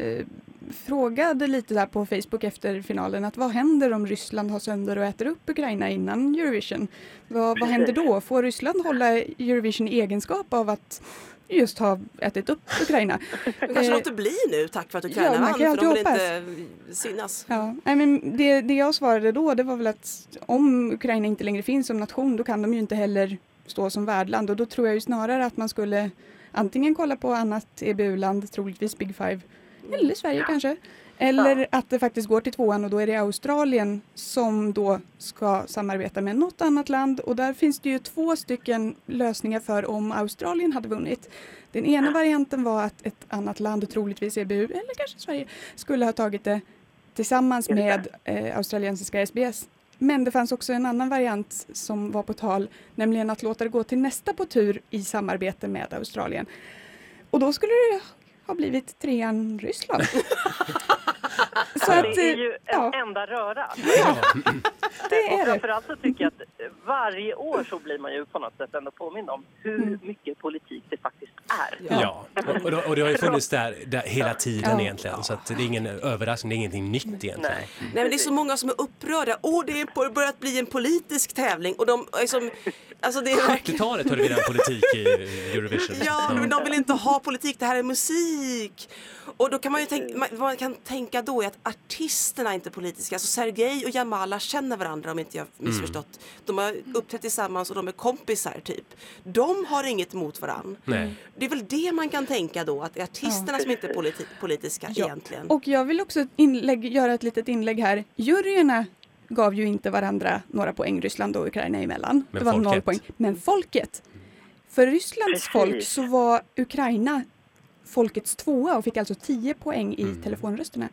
Speaker 3: eh, frågade lite där på Facebook efter finalen att vad händer om Ryssland har sönder och äter upp Ukraina innan Eurovision? Vad, vad händer då? Får Ryssland hålla Eurovision i egenskap av att just ha ätit upp Ukraina? [laughs]
Speaker 2: De kanske
Speaker 3: Eh,
Speaker 2: låter bli nu tack vare att Ukraina
Speaker 3: ja,
Speaker 2: vann för de vill inte synas.
Speaker 3: Ja, nej, men det, det jag svarade då det var väl att om Ukraina inte längre finns som nation då kan de ju inte heller stå som värdland och då tror jag ju snarare att man skulle antingen kolla på annat EBU-land, troligtvis Big Five, eller Sverige kanske. Eller att det faktiskt går till tvåan och då är det Australien som då ska samarbeta med något annat land och där finns det ju två stycken lösningar för om Australien hade vunnit. Den ena varianten var att ett annat land, troligtvis EBU eller kanske Sverige, skulle ha tagit det tillsammans med eh, australiensiska SBS. Men det fanns också en annan variant som var på tal, nämligen att låta det gå till nästa på tur i samarbete med Australien. Och då skulle det har blivit trean Ryssland. [laughs]
Speaker 5: Så att, det är ju en
Speaker 3: ja.
Speaker 5: enda röra.
Speaker 3: Ja, [laughs] det
Speaker 5: och
Speaker 3: är det.
Speaker 5: framförallt så tycker jag att varje år så blir man ju på något sätt ändå påmind om hur
Speaker 3: Mm.
Speaker 5: mycket politik det faktiskt är.
Speaker 1: Ja, och, och, det- och det har ju funnits där, där hela tiden
Speaker 3: Ja.
Speaker 1: egentligen. Så att det är ingen överraskning, det är ingenting nytt egentligen.
Speaker 5: Nej.
Speaker 2: Nej, men det är så många som är upprörda. Åh, det är på- börjat bli en politisk tävling. Och de, liksom, alltså det är verkligen...
Speaker 1: 80-talet hade vi redan politik i Eurovision.
Speaker 2: Ja, men de vill inte ha politik, det här är musik. Och då kan man ju tänka, man kan tänka då är att artisterna är inte politiska. Alltså Sergej och Jamala känner varandra om inte jag missförstått. De har uppträtt tillsammans och de är kompisar typ. De har inget emot varandra. Det är väl det man kan tänka då, att det är artisterna som inte är politi- politiska
Speaker 3: Ja.
Speaker 2: egentligen.
Speaker 3: Och jag vill också inlägg, göra ett litet inlägg här. Juryerna gav ju inte varandra några poäng, Ryssland och Ukraina emellan.
Speaker 1: Men
Speaker 3: det var
Speaker 1: folket.
Speaker 3: noll poäng. Men folket. För Rysslands
Speaker 5: Precis.
Speaker 3: folk så var Ukraina folkets tvåa och fick alltså 10 poäng i
Speaker 1: Mm.
Speaker 3: telefonrösterna.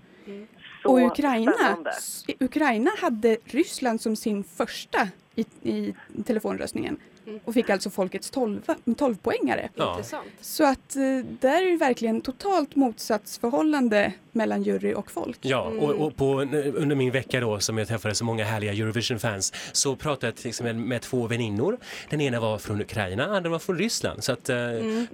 Speaker 5: Så
Speaker 3: och Ukraina,
Speaker 5: spännande.
Speaker 3: Ukraina hade Ryssland som sin första i, i telefonröstningen och fick alltså folkets 12, 12 poängare.
Speaker 1: Ja.
Speaker 2: Intressant.
Speaker 3: Så att eh, där är det verkligen totalt motsatsförhållande mellan jury och folk.
Speaker 1: Ja, och, och på, under min vecka då som jag träffade så många härliga Eurovision-fans så pratade jag till exempel med två väninnor. Den ena var från Ukraina, den andra var från Ryssland. Så att eh,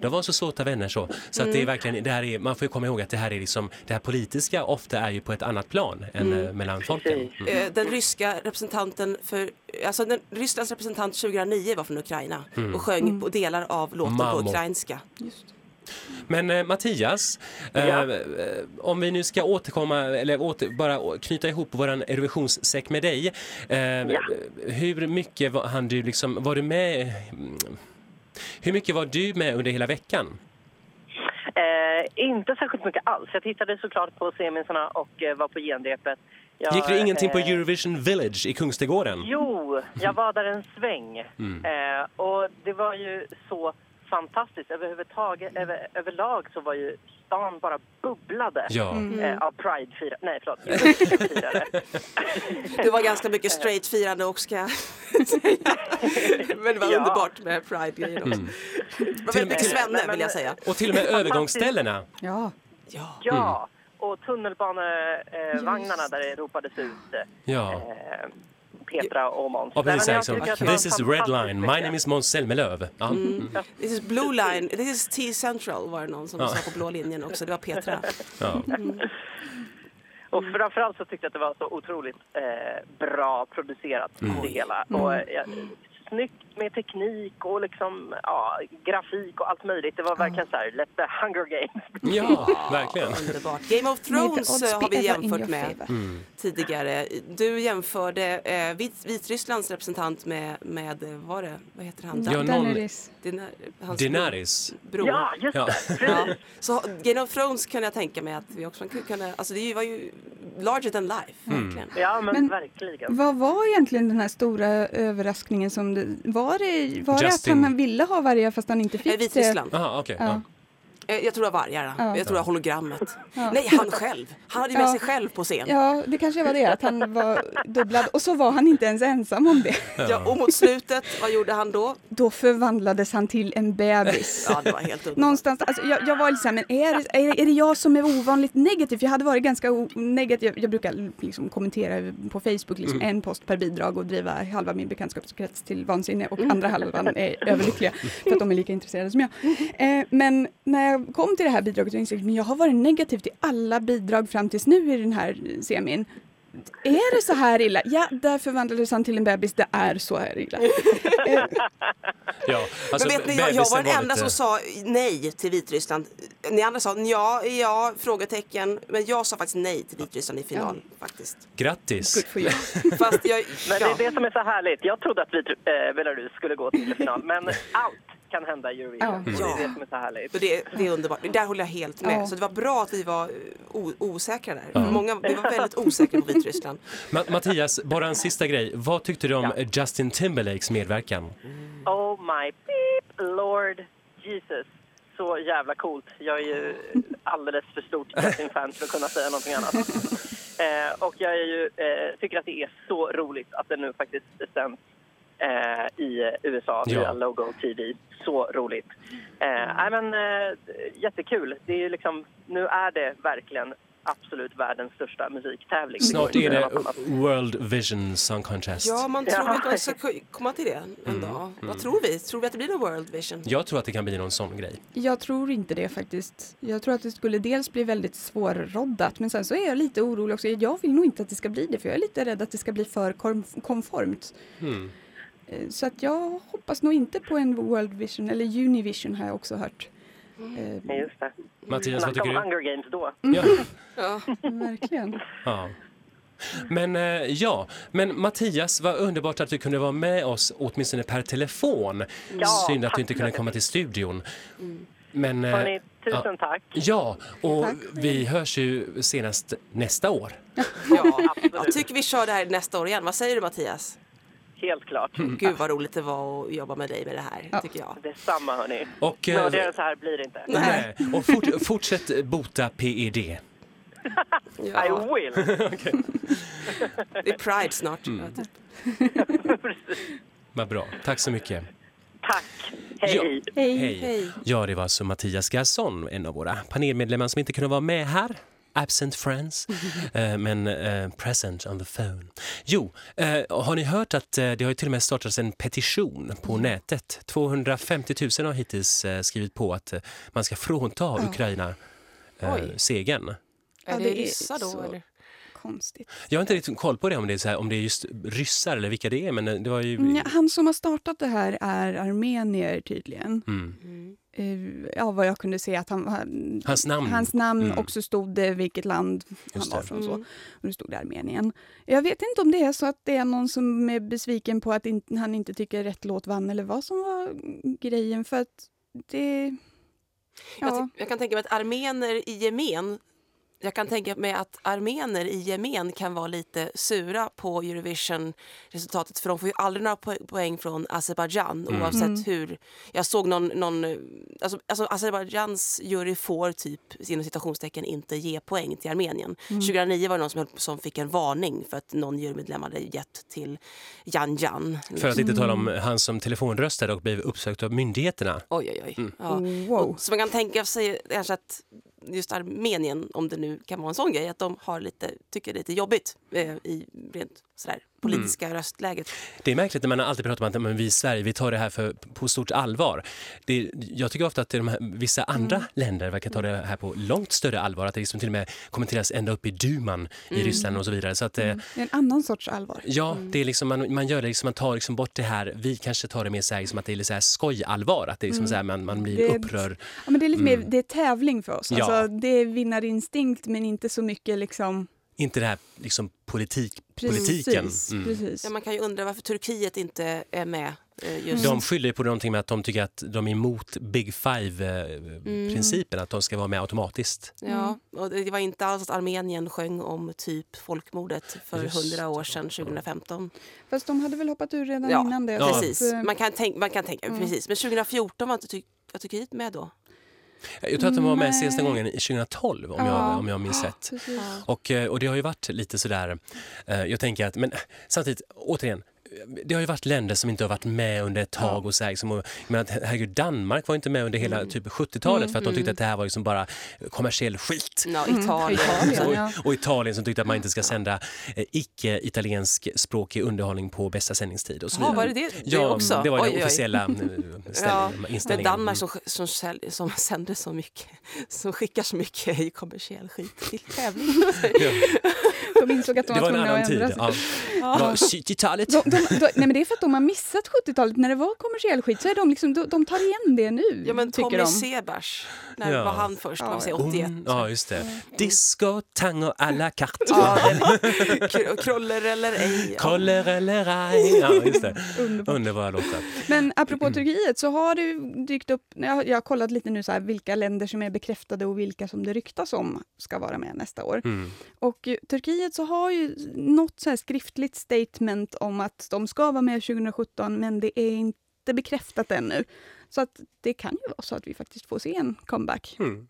Speaker 1: de var så såta vänner så. Så att det är verkligen, det här är, man får ju komma ihåg att det här är liksom, det här politiska ofta är ju på ett annat plan än eh, mellan folken. Mm.
Speaker 2: Eh, Den ryska representanten för, alltså den, Rysslands representant 2009 var från Ukraina och sjöng på delar av låten
Speaker 1: Mammo.
Speaker 2: på ukrainska.
Speaker 3: Just.
Speaker 1: Men eh, Mattias, eh,
Speaker 5: Ja.
Speaker 1: eh, om vi nu ska återkomma, eller åter, bara knyta ihop våran Eurovisionssäck med dig. Eh,
Speaker 5: Ja.
Speaker 1: Hur mycket var, han du liksom, var du med, mm, hur mycket var du med under hela veckan?
Speaker 5: Eh, inte särskilt mycket alls. Jag tittade såklart på semisarna och eh, var på genrepet. Jag,
Speaker 1: Gick det ingenting på
Speaker 5: eh,
Speaker 1: Eurovision Village i Kungsträdgården?
Speaker 5: Jo, jag var där en sväng.
Speaker 1: Mm.
Speaker 5: Eh, och det var ju så fantastiskt. Överhuvudtaget, över, överlag så var ju stan bara bubblade
Speaker 1: Ja.
Speaker 5: eh, av Pride-firare. Nej, förlåt. [laughs]
Speaker 2: Det var ganska mycket straight-firande också ska jag säga. Men det var
Speaker 5: Ja.
Speaker 2: underbart med Pride-grejen också.
Speaker 1: Mm.
Speaker 2: Det var väldigt mycket svenne vill jag säga.
Speaker 1: Och till och med övergångsställena.
Speaker 3: Ja.
Speaker 2: Ja.
Speaker 5: Ja, och tunnelbanevagnarna där det ropades ut eh,
Speaker 1: Ja.
Speaker 5: eh, Petra och Måns. Nej,
Speaker 1: precis,
Speaker 5: jag
Speaker 1: liksom, this is red line, my name is Måns Zelmerlöw. Ja. Mm.
Speaker 2: This is blue line, this is T-central var det någon som
Speaker 1: Ja.
Speaker 2: sa på blå linjen också. Det var Petra.
Speaker 1: Ja.
Speaker 5: Och framförallt så tyckte jag att det var så otroligt eh, bra producerat det hela. Och, eh, snyggt med teknik och liksom, ja, grafik och allt möjligt. Det var verkligen så här, let the Hunger Games.
Speaker 1: ja, [laughs] verkligen.
Speaker 2: Underbart. Game of Thrones eh, har vi jämfört med.
Speaker 1: Mm.
Speaker 2: tidigare. Du jämförde eh, Vit Vitrysslands representant med, med, vad var det, vad heter han?
Speaker 1: Ja,
Speaker 3: Daenerys.
Speaker 2: Dina- hans
Speaker 1: Daenerys.
Speaker 2: bror.
Speaker 5: Ja, just
Speaker 1: Ja.
Speaker 5: det! [laughs]
Speaker 2: Ja. Så Game of Thrones kan jag tänka mig att vi också kunna, alltså det var ju larger than life,
Speaker 1: Mm.
Speaker 2: verkligen.
Speaker 5: Ja, men,
Speaker 3: Men-
Speaker 5: verkligen.
Speaker 3: Vad var egentligen den här stora överraskningen som var det, var det att han ville ha vargar fast han inte fick det?
Speaker 2: Vitryssland.
Speaker 1: Jaha, okej.
Speaker 3: Ja.
Speaker 1: Ja.
Speaker 2: Eh, Jag tror det var vargarna.
Speaker 3: Ja.
Speaker 2: Jag tror det var hologrammet.
Speaker 3: Ja.
Speaker 2: Nej, han själv. Han hade ju med
Speaker 3: Ja.
Speaker 2: sig själv på scen.
Speaker 3: Ja, det kanske var det, att han var dubblad. Och så var han inte ens ensam om det.
Speaker 2: Ja, och mot slutet, vad gjorde han då?
Speaker 3: Då förvandlades han till en bebis.
Speaker 2: Ja, det var helt underbart.
Speaker 3: Någonstans, alltså jag, jag var lite såhär, men är det, är, är det jag som är ovanligt negativ? För jag hade varit ganska negativ. Jag, jag brukar liksom kommentera på Facebook liksom en post per bidrag och driva halva min bekantskapskrets till vansinne och andra halvan är överlyckliga för att de är lika intresserade som jag. Eh, men när jag kom till det här bidraget så insåg jag att jag har varit negativ till alla bidrag fram tills nu i den här semin. Är det så här illa? Ja, där förvandlades han till en bebis. Det är så här illa. Eh, [laughs]
Speaker 1: Ja, alltså,
Speaker 2: Men vet ni, jag, jag var den enda
Speaker 1: lite-
Speaker 2: som sa nej till Vitryssland. Ni andra sa ja, ja, frågetecken. Men jag sa faktiskt nej till Vitryssland i final faktiskt.
Speaker 1: Grattis! [laughs]
Speaker 2: Fast jag,
Speaker 5: Men
Speaker 2: ja.
Speaker 5: det är det som är så härligt. Jag trodde att vi, eh, Belarus skulle gå till final, men [laughs] allt kan hända i Eurovision.
Speaker 3: Ja.
Speaker 5: Och Det är det som är så härligt.
Speaker 2: Så det, det är underbart. Där håller jag helt med.
Speaker 3: Ja.
Speaker 2: Så det var bra att vi var eh, o, osäkra där. Många, vi var väldigt osäkra på Vitryssland. [laughs]
Speaker 1: Ma- Mattias, bara en sista grej. Vad tyckte du om
Speaker 5: Ja.
Speaker 1: Justin Timberlakes medverkan?
Speaker 5: Oh my beep lord Jesus. Så jävla coolt. Jag är ju alldeles för stort Justin-fan för att kunna säga någonting annat. [laughs] Eh, och jag är ju, eh, tycker att det är så roligt att det nu faktiskt sänds eh, i USA via
Speaker 1: Ja.
Speaker 5: Logo TV. Så roligt. Eh, nej, men, eh, jättekul. Det är liksom, nu är det verkligen absolut världens största musiktävling.
Speaker 1: Snart är det. World Vision Song Contest.
Speaker 2: Ja, man tror
Speaker 5: Ja.
Speaker 2: att man ska ko- komma till det en dag. Vad tror vi? Tror vi att det blir någon World Vision?
Speaker 1: Jag tror att det kan bli någon sån grej.
Speaker 3: Jag tror inte det faktiskt. Jag tror att det skulle dels bli väldigt svårroddat men sen så är jag lite orolig också. Jag vill nog inte att det ska bli det för jag är lite rädd att det ska bli för konformt.
Speaker 1: Mm.
Speaker 3: Eh, Så att jag hoppas nog inte på en World Vision eller Univision har jag också hört.
Speaker 5: Ja, just det.
Speaker 1: Mattias, vad
Speaker 5: Snacka om
Speaker 1: tycker du?
Speaker 5: Hunger Games då.
Speaker 1: Ja. [laughs]
Speaker 2: Ja.
Speaker 3: verkligen.
Speaker 1: Ja. Men eh, ja, men Mattias, vad underbart att du kunde vara med oss åtminstone per telefon.
Speaker 5: Ja,
Speaker 1: Synd att du inte kunde
Speaker 5: så
Speaker 1: komma till studion. Men eh,
Speaker 5: Hörni, tusen tack.
Speaker 1: ja, och
Speaker 3: Tack.
Speaker 1: vi hörs ju senast nästa år.
Speaker 2: Ja, [laughs]
Speaker 5: Absolut.
Speaker 2: jag tycker vi kör det här nästa år igen. Vad säger du Mattias?
Speaker 5: Helt klart.
Speaker 1: Mm.
Speaker 2: Gud vad roligt det var att jobba med dig med det här,
Speaker 3: Ja.
Speaker 2: tycker jag.
Speaker 5: Detsamma hörni.
Speaker 1: Och, eh,
Speaker 5: Nördigare än så här blir det inte.
Speaker 1: Nej. Och fort, fortsätt bota PED. [laughs]
Speaker 5: I
Speaker 2: Ja,
Speaker 5: will. [laughs]
Speaker 2: det är Pride snart.
Speaker 1: Mm.
Speaker 2: Ja, typ. [laughs]
Speaker 1: Vad bra, tack så mycket.
Speaker 5: Tack. Hej.
Speaker 3: Hej.
Speaker 1: Hej.
Speaker 2: Hej.
Speaker 1: Ja, det var alltså Mattias Garson, en av våra panelmedlemmar som inte kunde vara med här. Absent friends, [laughs] eh, men eh, present on the phone. Jo, eh, har ni hört att eh, det har ju till och med startats en petition på nätet? 250 000 har hittills eh, skrivit på att eh, man ska frånta Ukraina eh, segern.
Speaker 2: Är
Speaker 3: Ja,
Speaker 2: det
Speaker 3: det är
Speaker 2: ryssar då
Speaker 3: så-
Speaker 2: eller?
Speaker 3: Konstigt.
Speaker 1: Jag har inte riktigt koll på det om det är, så här, om det är just ryssar eller vilka det är, men det var ju...
Speaker 3: Ja, han som har startat det här är armenier tydligen.
Speaker 1: Mm.
Speaker 2: Mm.
Speaker 3: Eh, Ja, vad jag kunde se att han, han,
Speaker 1: Hans namn.
Speaker 3: hans namn
Speaker 1: Mm.
Speaker 3: också stod det vilket land han
Speaker 1: Just
Speaker 3: var
Speaker 1: det.
Speaker 3: från. Så.
Speaker 2: Mm.
Speaker 3: Och det stod det Armenien. Jag vet inte om det är så att det är någon som är besviken på att inte, han inte tycker rätt låt vann eller vad som var grejen. För att det...
Speaker 2: Jag,
Speaker 3: Ja,
Speaker 2: ty- jag kan tänka mig att armener i gemen jag kan tänka mig att armener i gemen kan vara lite sura på Eurovision-resultatet för de får ju aldrig några po- poäng från Azerbajdzjan
Speaker 1: Mm.
Speaker 2: oavsett
Speaker 3: Mm.
Speaker 2: hur... Jag såg någon... någon alltså, alltså Azerbajdzjans jury får typ inom citationstecken inte ge poäng till Armenien. 2009 var det någon som, som fick en varning för att någon jurymedlem hade gett till Jan Jan.
Speaker 1: För att inte tala om han som telefonröstade och blev uppsökt av myndigheterna.
Speaker 2: Oj, oj, oj.
Speaker 1: Mm.
Speaker 2: Ja.
Speaker 3: wow.
Speaker 2: Så man kan tänka sig kanske att just Armenien, om det nu kan vara en sån grej, att de har lite, tycker det är lite jobbigt eh, i rent sådär, politiska röstläget.
Speaker 1: Det är märkligt när man alltid pratar om att men vi i Sverige vi tar det här för, på stort allvar. Det, jag tycker ofta att de här, vissa andra länder verkar ta det här på långt större allvar. Att det liksom till och med kommenteras ända upp i duman i Ryssland och så vidare. Så att, eh,
Speaker 3: Det är en annan sorts allvar.
Speaker 1: Ja, det är liksom, man, man gör det liksom, man tar liksom bort det här, vi kanske tar det mer så här, liksom att det är lite så här skojallvar, att det är liksom så här, man, man blir
Speaker 3: Det
Speaker 1: upprörd.
Speaker 3: Ja, men det är lite mer det är tävling för oss.
Speaker 1: Mm. Ja.
Speaker 3: Alltså, det är vinnarinstinkt men inte så mycket liksom...
Speaker 1: Inte det här liksom politik, politiken.
Speaker 3: Precis,
Speaker 1: Mm.
Speaker 3: precis.
Speaker 2: Ja, man kan ju undra varför Turkiet inte är med eh, just.
Speaker 1: De skyller på någonting med att de tycker att de är emot Big Five-principen, att de ska vara med automatiskt.
Speaker 2: Ja, och det var inte alls att Armenien sjöng om typ folkmordet för hundra år sedan, 2015.
Speaker 3: Fast de hade väl hoppat ur redan
Speaker 2: Ja,
Speaker 3: innan det.
Speaker 1: Ja.
Speaker 2: Precis,
Speaker 3: att, eh,
Speaker 2: man kan, tänk, man kan tänka,
Speaker 3: Mm.
Speaker 2: precis. Men 2014 var inte Turkiet med då?
Speaker 1: Jag tror att de var med
Speaker 3: Nej.
Speaker 1: senaste gången i 2012 om,
Speaker 3: Ja.
Speaker 1: jag, om jag minns rätt.
Speaker 3: precis.
Speaker 1: Och, eh, och det har ju varit lite sådär, eh, jag tänker att, men samtidigt, återigen, det har ju varit länder som inte har varit med under ett tag. och så här, liksom, och, men herregud, Danmark var inte med under hela typ 70-talet för att de tyckte att det här var liksom bara kommersiell skit.
Speaker 2: Ja,
Speaker 3: Mm,
Speaker 2: Italien.
Speaker 3: Italien,
Speaker 1: Och,
Speaker 3: ja.
Speaker 1: och Italien som tyckte att man inte ska sända eh, icke-italiensk språkig underhållning på bästa sändningstid. Och så vidare.
Speaker 2: var det det, det
Speaker 1: Ja,
Speaker 2: också?
Speaker 1: det var
Speaker 2: Oj,
Speaker 1: den officiella eh, [laughs]
Speaker 2: Ja,
Speaker 1: ställningen,
Speaker 2: Men
Speaker 1: inställningen.
Speaker 2: Danmark som, som, som sänder så mycket, som skickar så mycket i kommersiell skit till tävling. [laughs]
Speaker 3: De insåg att de
Speaker 1: Det
Speaker 3: var
Speaker 1: var
Speaker 3: tvungna att
Speaker 1: tid.
Speaker 3: ändra sig.
Speaker 1: Ja. Var 70-talet.
Speaker 3: De, de, de, nej men det är för att de har missat 70-talet. När det var kommersiell skit så är de liksom, de, de tar igen det nu.
Speaker 2: Ja men
Speaker 3: tycker
Speaker 2: Tommy
Speaker 3: de.
Speaker 2: Sebers, när
Speaker 1: Ja.
Speaker 2: var han först?
Speaker 3: Ja.
Speaker 2: säger 81.
Speaker 1: Mm, ja, just det. Disco, tango, à la carte.
Speaker 2: Ja, [laughs] Kr- Kroller eller ej. Ja.
Speaker 1: Koller eller ej. Ja, just det.
Speaker 3: Underbart.
Speaker 1: Underbara låtar.
Speaker 3: Men apropå Turkiet så har det dykt upp, jag, jag har kollat lite nu så här, vilka länder som är bekräftade och vilka som det ryktas om ska vara med nästa år.
Speaker 1: Mm.
Speaker 3: Och eh, Turkiet så har ju något så skriftligt statement om att de ska vara med 2017 men det är inte bekräftat ännu. Så att det kan ju vara så att vi faktiskt får se en comeback.
Speaker 1: Mm.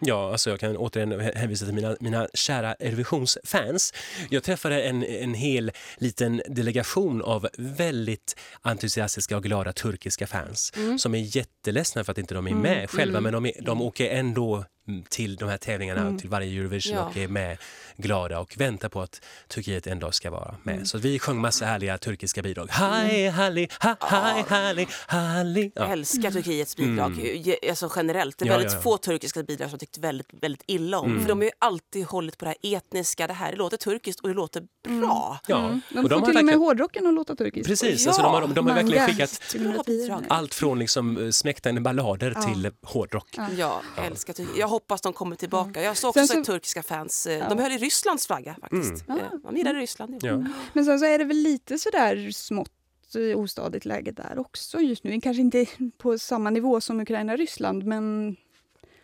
Speaker 1: Ja, alltså jag kan återigen hänvisa till mina, mina kära Eurovisionsfans. Jag träffade en, en hel liten delegation av väldigt entusiastiska och glada turkiska fans som är jätteledsna för att inte de är med själva, men de, är, de åker ändå till de här tävlingarna, till varje Eurovision
Speaker 2: Ja.
Speaker 1: och är med glada och väntar på att Turkiet en dag ska vara med. Så vi sjöng massa härliga turkiska bidrag. Hej, halli, ha, hej, halli, halli. Ja.
Speaker 2: älskar Turkiets bidrag ge- alltså generellt. Det är
Speaker 1: Ja,
Speaker 2: väldigt
Speaker 1: ja, ja.
Speaker 2: få turkiska bidrag som jag tyckt väldigt, väldigt illa om. För de har ju alltid hållit på det här etniska, det här låter turkiskt och det låter bra.
Speaker 1: Ja.
Speaker 3: De
Speaker 1: Och
Speaker 3: får
Speaker 1: har
Speaker 3: till och med hårdrocken att låta turkiskt.
Speaker 1: Precis,
Speaker 2: Ja,
Speaker 1: alltså de har, de har verkligen skickat
Speaker 3: 2010.
Speaker 1: allt från liksom eh, smäktande ballader
Speaker 3: Ja.
Speaker 1: till hårdrock.
Speaker 2: Ja, älskar Turkiet. Jag hoppas de kommer tillbaka. Jag såg också
Speaker 3: så-
Speaker 2: turkiska fans, eh, de höll i Rysslands flagga faktiskt.
Speaker 1: Mm.
Speaker 2: Eh, De gillade Ryssland. Ja.
Speaker 1: Ja.
Speaker 3: Men sen så är det väl lite sådär smått eh, ostadigt läge där också just nu. Kanske inte på samma nivå som Ukraina-Ryssland men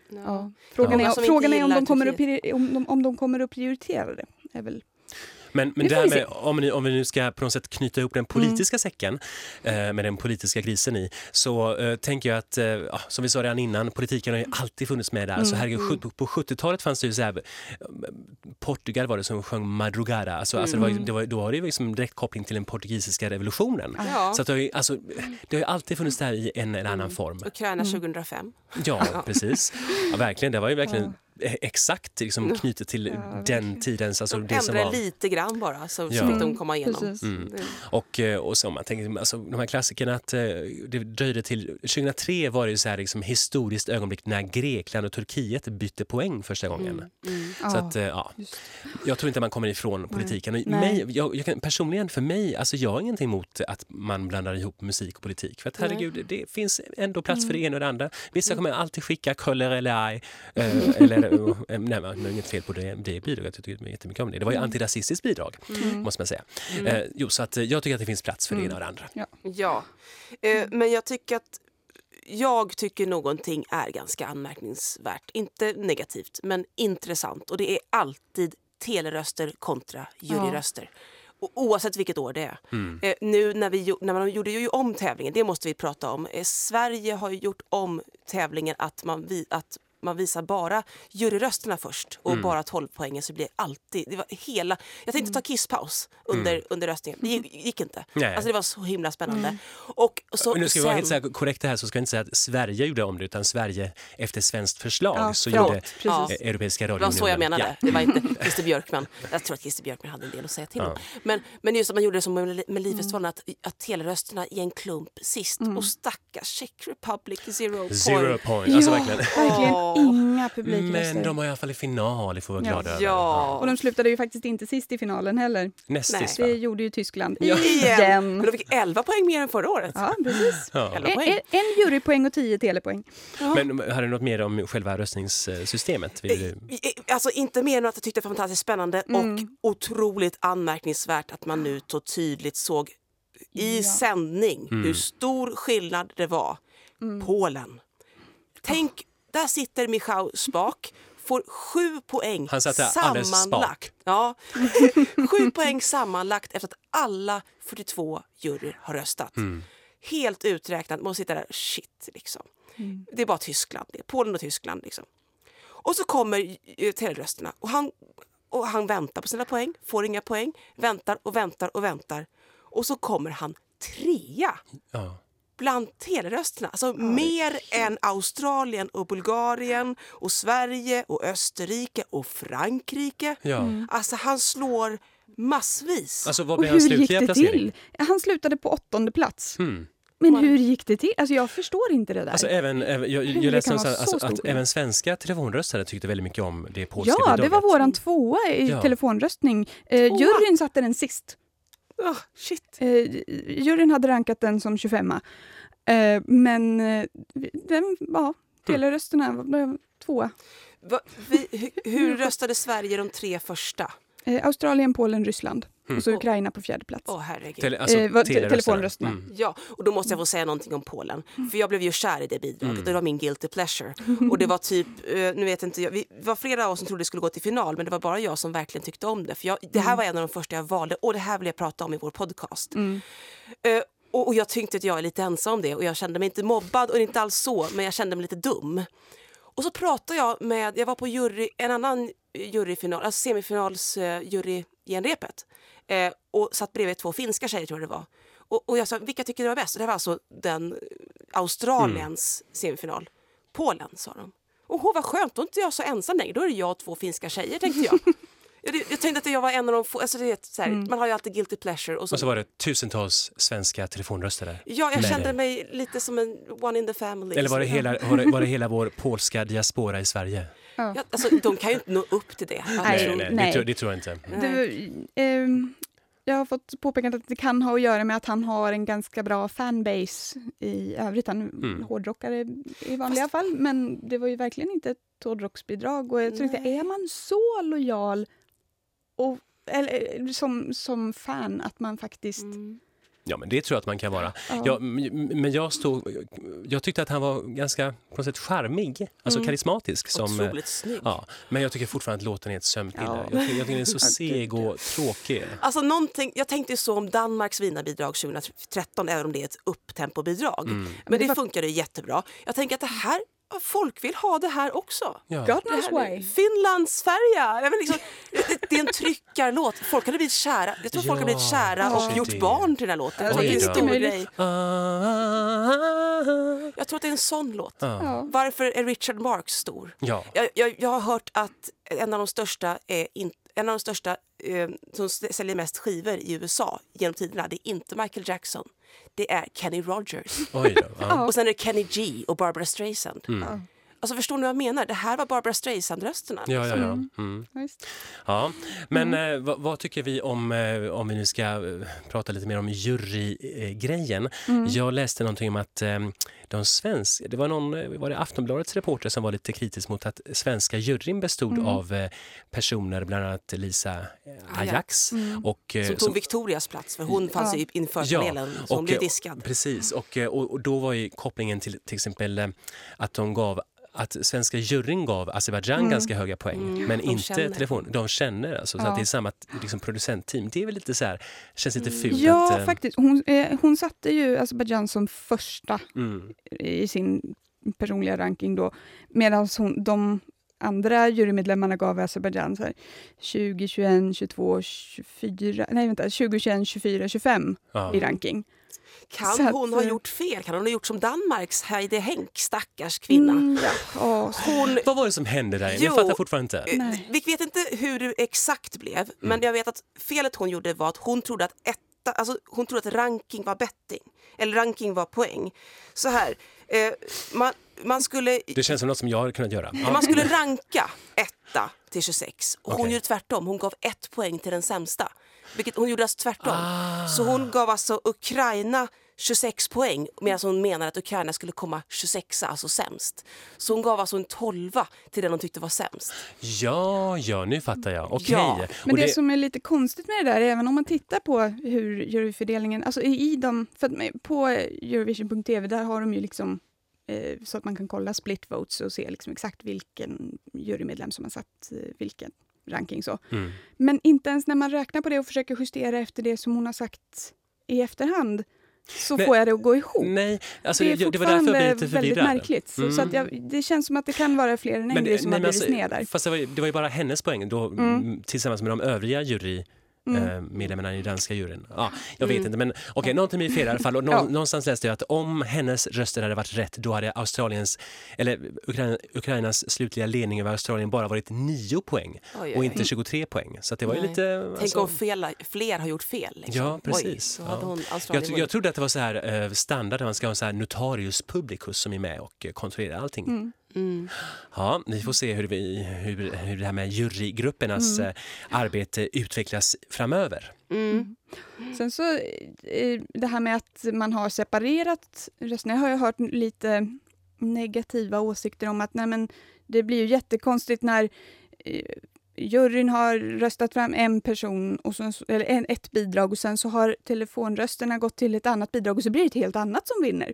Speaker 3: ja. frågan, är, frågan är om de, kommer att, om, de, om de kommer att prioritera det. Är väl
Speaker 1: Men, men det här med, om, ni, om vi nu ska på något sätt knyta ihop den politiska säcken eh, med den politiska grisen i så eh, tänker jag att, eh, som vi sa redan innan, politiken har ju alltid funnits med där. Så herregud, sjut- på 70-talet fanns det ju så här, eh, Portugal var det som sjöng Madrugada. Alltså, alltså det var, ju- det var, då har det ju liksom direkt koppling till den portugisiska revolutionen.
Speaker 2: Ja.
Speaker 1: Så att det, har ju, alltså, det har ju alltid funnits där i en eller annan form.
Speaker 2: Ukraina 2005. [laughs]
Speaker 1: Ja, precis. Ja, verkligen. Det var ju verkligen exakt liksom, knutet till den tidens... Alltså,
Speaker 2: De
Speaker 1: det som
Speaker 2: ändrade
Speaker 1: var...
Speaker 2: lite grann bara så,
Speaker 1: Ja.
Speaker 2: så fick de komma igenom.
Speaker 3: Precis.
Speaker 2: Det-
Speaker 1: Och, eh, och så, man tänker, alltså, de här klassikerna, att eh, det dröjde till 2003 var det ju så här liksom, historiskt ögonblick när Grekland och Turkiet bytte poäng första gången. Så att, eh, ja, jag tror inte man kommer ifrån politiken.
Speaker 3: Nej.
Speaker 1: Mig, jag, jag kan, personligen, för mig, alltså jag har ingenting emot att man blandar ihop musik och politik. För att herregud, det finns ändå plats för det ena och det andra. Vissa kommer alltid skicka Köller eller aj. Eh, eller, eh, nej, men det är inget fel på det, det bidraget, jag tycker jättemycket om det. Det var ju antirasistiskt bidrag, måste man säga. Eh, jo, så att, eh, jag tycker att det finns plats för det ena och det andra.
Speaker 2: Ja, eh, men jag tycker att jag tycker någonting är ganska anmärkningsvärt. Inte negativt, men intressant. Och det är alltid teleröster kontra juryröster. Och oavsett vilket år det är. Eh, nu när, vi, när man gjorde ju om tävlingen, det måste vi prata om. Eh, Sverige har ju gjort om tävlingen att man, vi, att man visar bara juryrösterna först och bara 12 poängen så blir det alltid, det var hela, jag tänkte ta kisspaus under, under röstningen, det gick, inte.
Speaker 1: Nej.
Speaker 2: Alltså det var så himla spännande. Och så,
Speaker 1: nu ska vi vara helt så här korrekt här så ska jag inte säga att Sverige gjorde om det utan Sverige efter svenskt förslag
Speaker 3: Ja,
Speaker 1: så
Speaker 3: förlåt.
Speaker 1: gjorde
Speaker 3: Precis.
Speaker 1: eh, Europeiska
Speaker 2: Det var
Speaker 1: radiounionen.
Speaker 2: så jag menade.
Speaker 1: Ja.
Speaker 2: Det var inte [laughs] Christer Björkman. Jag tror att Christer Björkman hade en del att säga till om. Men, men just att man gjorde det som med Melodifestivalen, att, att telerösterna i en klump sist. Och stackars Czech Republic, zero point.
Speaker 1: Zero point, alltså
Speaker 3: ja,
Speaker 1: verkligen.
Speaker 3: verkligen Inga publikröster.
Speaker 1: Men de var i alla fall i final, det får vi vara
Speaker 3: Ja.
Speaker 1: glada över.
Speaker 2: Ja.
Speaker 3: Och de slutade ju faktiskt inte sist i finalen heller.
Speaker 1: Nästis
Speaker 3: Det
Speaker 1: va?
Speaker 3: gjorde ju Tyskland.
Speaker 2: Igen.
Speaker 3: Igen.
Speaker 2: Men de fick 11 poäng mer än förra året.
Speaker 3: Ja, precis.
Speaker 1: Ja.
Speaker 2: 11
Speaker 3: En,
Speaker 2: poäng.
Speaker 3: en, en jurypoäng och tio telepoäng.
Speaker 1: Men har du något mer om själva röstningssystemet? Vill du...
Speaker 2: Eh, Alltså inte mer än att jag tyckte det var fantastiskt spännande och otroligt anmärkningsvärt att man nu så tydligt såg i
Speaker 3: Ja.
Speaker 2: sändning hur stor skillnad det var. Polen. Tänk, där sitter Michał Spak, får sju poäng
Speaker 1: Han
Speaker 2: sammanlagt. Ja, sju poäng sammanlagt efter att alla 42 juryer har röstat. Helt uträknat, man sitter där, shit liksom. Det är bara Tyskland, det är Polen och Tyskland liksom. Och så kommer telerösterna och han, och han väntar på sina poäng, får inga poäng, väntar och väntar och väntar. Och så kommer han trea
Speaker 1: Ja.
Speaker 2: Bland telerösterna. Alltså mer än Australien och Bulgarien och Sverige och Österrike och Frankrike.
Speaker 1: Ja.
Speaker 2: Alltså han slår massvis.
Speaker 1: Alltså vad
Speaker 3: Och
Speaker 1: blev
Speaker 3: hur gick det
Speaker 1: placering?
Speaker 3: till? Han slutade på åttonde plats.
Speaker 1: Mm.
Speaker 3: Men hur gick det till? Alltså jag förstår inte det där.
Speaker 1: Alltså, även, även, jag, jag
Speaker 3: det
Speaker 1: läste någonstans alltså, att även svenska telefonröstare tyckte väldigt mycket om det polska
Speaker 3: ja, det
Speaker 1: bidraget.
Speaker 3: var våran tvåa i
Speaker 1: Ja.
Speaker 3: telefonröstning. Eh,
Speaker 2: Tvåa?
Speaker 3: juryn satte den sist.
Speaker 2: Oh, shit.
Speaker 3: Eh, juryn hade rankat den som 25 eh, Men eh, den, ja, telerösterna var tvåa.
Speaker 2: Va, vi, hu- hur röstade Sverige de tre första?
Speaker 3: Eh, Australien, Polen, Ryssland. Och så
Speaker 2: Mm.
Speaker 3: Ukraina på fjärde plats.
Speaker 2: Åh herregud.
Speaker 1: Tele, alltså,
Speaker 3: Eh, telefonrösterna.
Speaker 1: Mm.
Speaker 2: Ja, och då måste jag få säga någonting om Polen. För jag blev ju kär i det bidraget och det var min guilty pleasure. Och det var typ, eh, nu vet inte jag, vi det var flera av oss som trodde det skulle gå till final men det var bara jag som verkligen tyckte om det. För jag, det här var en av de första jag valde och det här vill jag prata om i vår podcast. Eh, och, och jag tyckte att jag är lite ensam om det och jag kände mig inte mobbad och inte alls så men jag kände mig lite dum. Och så pratade jag med, jag var på jury, en annan juryfinal, alltså semifinals uh, jurygenrepet. Eh, och satt bredvid två finska tjejer tror jag det var. Och, och jag sa, vilka tycker du var bäst? Och det var alltså den Australiens mm. semifinal. Polen sa de. Och vad skönt, då är inte jag så ensam längre. Då är det jag och två finska tjejer tänkte jag. [laughs] Jag, jag tänkte att jag var en av de få, alltså det är så här, mm. man har ju alltid guilty pleasure. Och så,
Speaker 1: och så var det tusentals svenska telefonröster där.
Speaker 2: Ja, jag kände dig. mig lite som en one in the family.
Speaker 1: Eller var det, hela, var, det, var det hela vår polska diaspora i Sverige?
Speaker 2: Ja. Ja, alltså, de kan ju inte nå upp till det.
Speaker 1: Nej, nej, nej. Det, tror, det, tror, jag inte.
Speaker 3: Du, eh, jag har fått påpekat att det kan ha att göra med att han har en ganska bra fanbase i övrigt. Han mm. hårdrockare i vanliga Fast... fall, men det var ju verkligen inte ett hårdrocksbidrag. Och jag tänkte, är man så lojal och, eller, som, som fan att man faktiskt mm.
Speaker 1: Ja, men det tror jag att man kan vara. Ja. Jag, men jag, stod, jag tyckte att han var ganska på något sätt charmig, alltså mm. karismatisk. Som,
Speaker 2: Otroligt snygg.
Speaker 1: Ja, men jag tycker fortfarande att låten är ett sömnpiller. Ja. Jag, tycker, jag tycker den är så [laughs] seg och tråkig.
Speaker 2: Alltså, jag tänkte så om Danmarks vinnarbidrag 2013, även om det är ett upptempobidrag. Mm. Men det funkade jättebra. Jag tänker att det här folk vill ha det här också.
Speaker 3: Ja. God knows why.
Speaker 2: Finlandsfärja! Liksom, [laughs] det, det, är en tryckarlåt. Folk hade blivit kära. Jag tror ja. folk har blivit kära och ja. gjort barn till den här låten. Jag tror, det är en stor grej. jag tror att det är en sån låt. Ja. Varför är Richard Marx stor?
Speaker 1: Ja.
Speaker 2: Jag, jag, jag har hört att en av de största är inte en av de största eh, som säljer mest skivor i USA genom tiderna, det är inte Michael Jackson det är Kenny Rogers.
Speaker 1: Oj då, ja.
Speaker 2: Och sen är det Kenny G och Barbara Streisand. Mm. Alltså förstår ni vad jag menar? Det här var Barbara Streisand-rösterna.
Speaker 1: Ja, ja, ja. Mm. mm. ja. Men mm. eh, vad, vad, tycker vi om, eh, om vi nu ska eh, prata lite mer om jurygrejen? Mm. Jag läste någonting om att eh, de svenska, det var någon, eh, var det Aftonbladets reporter som var lite kritisk mot att svenska juryn bestod mm. av eh, personer, bland annat Lisa Ajax.
Speaker 2: Mm. Och, som tog som, Victorias plats, för hon fanns ja. inför panelen, ja, så hon blev diskad.
Speaker 1: Precis, och, och, och då var ju kopplingen till till exempel att de gav att svenska juryn gav Azerbajdzjan mm. ganska höga poäng, mm. men de inte känner. telefon. De känner alltså, ja. så att det är samma liksom, producentteam. Det är väl lite så här, känns lite fult.
Speaker 3: Ja,
Speaker 1: att, äh...
Speaker 3: faktiskt. Hon, eh, hon satte ju Azerbajdzjan som första mm. i sin personliga ranking då, medan de andra jurymedlemmarna gav Azerbajdzjan 20, 21, 22, 24, nej vänta, 20, 21, 24, 25 ja. i ranking.
Speaker 2: Kan hon ha gjort fel? Kan hon ha gjort som Danmarks Heidi Henk, stackars kvinna? Mm,
Speaker 1: ja. hon, Vad var det som hände där? Jo, jag fattar fortfarande inte. Eh,
Speaker 2: Nej. Vi vet inte hur det exakt blev, mm. men jag vet att felet hon gjorde var att hon trodde att etta, alltså hon trodde att ranking var betting, eller ranking var poäng. Så här, eh, man, man skulle...
Speaker 1: Det känns som något som jag hade kunnat göra.
Speaker 2: Man skulle ranka etta till 26 och okay. hon gjorde tvärtom. Hon gav ett poäng till den sämsta. Vilket, hon gjorde alltså tvärtom. Ah. Så hon gav alltså Ukraina 26 poäng medan hon menade att Ukraina skulle komma 26, alltså sämst. Så hon gav alltså en 12 till den hon tyckte var sämst.
Speaker 1: Ja, ja, nu fattar jag. Okej. Okay. Ja.
Speaker 3: Men det, det, som är lite konstigt med det där, även om man tittar på hur juryfördelningen, alltså i de, för på Eurovision.tv, där har de ju liksom eh, så att man kan kolla split votes och se liksom exakt vilken jurymedlem som har satt eh, vilken ranking. Så. Mm. Men inte ens när man räknar på det och försöker justera efter det som hon har sagt i efterhand så nej, får jag det att gå ihop.
Speaker 1: Nej, alltså,
Speaker 3: det är
Speaker 1: fortfarande det
Speaker 3: lite väldigt märkligt. Mm. Så, att jag, det känns som att det kan vara fler än en grej som nej, har blivit alltså, sned där.
Speaker 1: Fast det var, det var ju bara hennes poäng då, mm. tillsammans med de övriga jury Mm. Eh, medlemmarna i danska juryn. Ja, jag vet mm. inte, men okej, okay, någonting blir fel i alla fall. Och [laughs] nå, ja. Någonstans läste jag att om hennes röster hade varit rätt, då hade Australiens, eller Ukraina, Ukrainas slutliga ledning över Australien bara varit 9 poäng oj, oj. och inte 23 poäng. Så det var ju lite...
Speaker 2: Tänk alltså... om fel, fler har gjort fel. Liksom.
Speaker 1: Ja, precis. Oj, ja. jag, jag trodde att det var så här eh, standard, att man ska ha en så här notarius publicus som är med och kontrollerar allting. Mm. Mm. Ja, vi får se hur, vi, hur, hur det här med jurygruppernas mm. Eh, arbete utvecklas framöver. Mm.
Speaker 3: Sen så eh, det här med att man har separerat rösterna. Jag har ju hört lite negativa åsikter om att nej men, det blir ju jättekonstigt när eh, juryn har röstat fram en person, och sen, eller en, ett bidrag och sen så har telefonrösterna gått till ett annat bidrag och så blir det ett helt annat som vinner.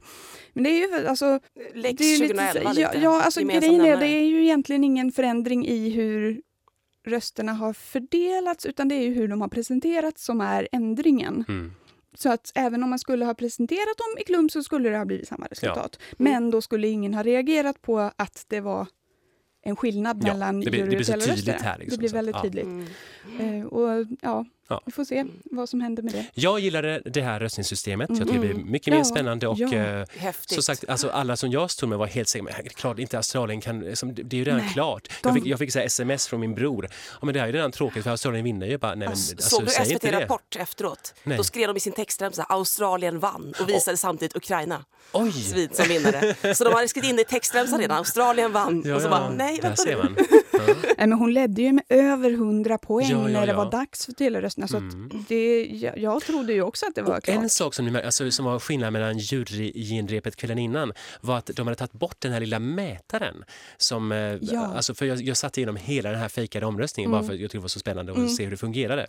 Speaker 3: Men det är ju alltså...
Speaker 2: Lex det är 2011 lite,
Speaker 3: ja, ja, alltså grejen är det är ju egentligen ingen förändring i hur rösterna har fördelats utan det är ju hur de har presenterats som är ändringen. Mm. Så att även om man skulle ha presenterat dem i klump så skulle det ha blivit samma resultat. Ja. Men då skulle ingen ha reagerat på att det var en skillnad
Speaker 1: Ja,
Speaker 3: mellan
Speaker 1: det blir- det blir så tydligt här, liksom,
Speaker 3: det blir
Speaker 1: så
Speaker 3: väldigt
Speaker 1: ja.
Speaker 3: tydligt.
Speaker 2: Mm.
Speaker 3: Eh, och ja,
Speaker 1: Ja.
Speaker 3: vi får se vad som händer med det.
Speaker 1: Jag gillade det här röstningssystemet. Jag tycker det blir mycket
Speaker 3: Ja,
Speaker 1: mer spännande och
Speaker 3: ja.
Speaker 1: eh, sagt, alltså alla som jag stod med var helt säkra, men det är klart inte Australien kan, liksom, det är ju redan
Speaker 3: Nej,
Speaker 1: klart.
Speaker 3: de-
Speaker 1: Jag fick, jag fick så här sms från min bror, ja men det här är redan tråkigt för Australien vinner ju bara, nej men
Speaker 2: Alltså,
Speaker 1: alltså,
Speaker 2: Såg du
Speaker 1: säg inte
Speaker 2: SVT. Rapport efteråt?
Speaker 1: Nej.
Speaker 2: Då skrev de i sin textremsa Australien vann och visade samtidigt Ukraina
Speaker 1: Oj!
Speaker 2: svid som vinnare. Så de hade skrivit in det i textremsan redan, Australien vann.
Speaker 1: Ja,
Speaker 2: och så
Speaker 1: ja,
Speaker 2: bara, nej vänta
Speaker 1: ser
Speaker 2: nu.
Speaker 3: Nej, men hon ledde ju med över 100 poäng
Speaker 1: Ja, ja,
Speaker 3: när det var dags för tellerösterna. Så
Speaker 1: Mm.
Speaker 3: att det, jag, jag trodde ju också att det var
Speaker 1: Och
Speaker 3: klart.
Speaker 1: en sak som, alltså, som var skillnad mellan jurygenrepet kvällen innan var att de hade tagit bort den här lilla mätaren. Som, eh,
Speaker 3: Ja. Mm.
Speaker 1: alltså, för jag, jag satt igenom hela den här fejkade omröstningen bara för att jag tyckte det var så spännande att se hur det fungerade.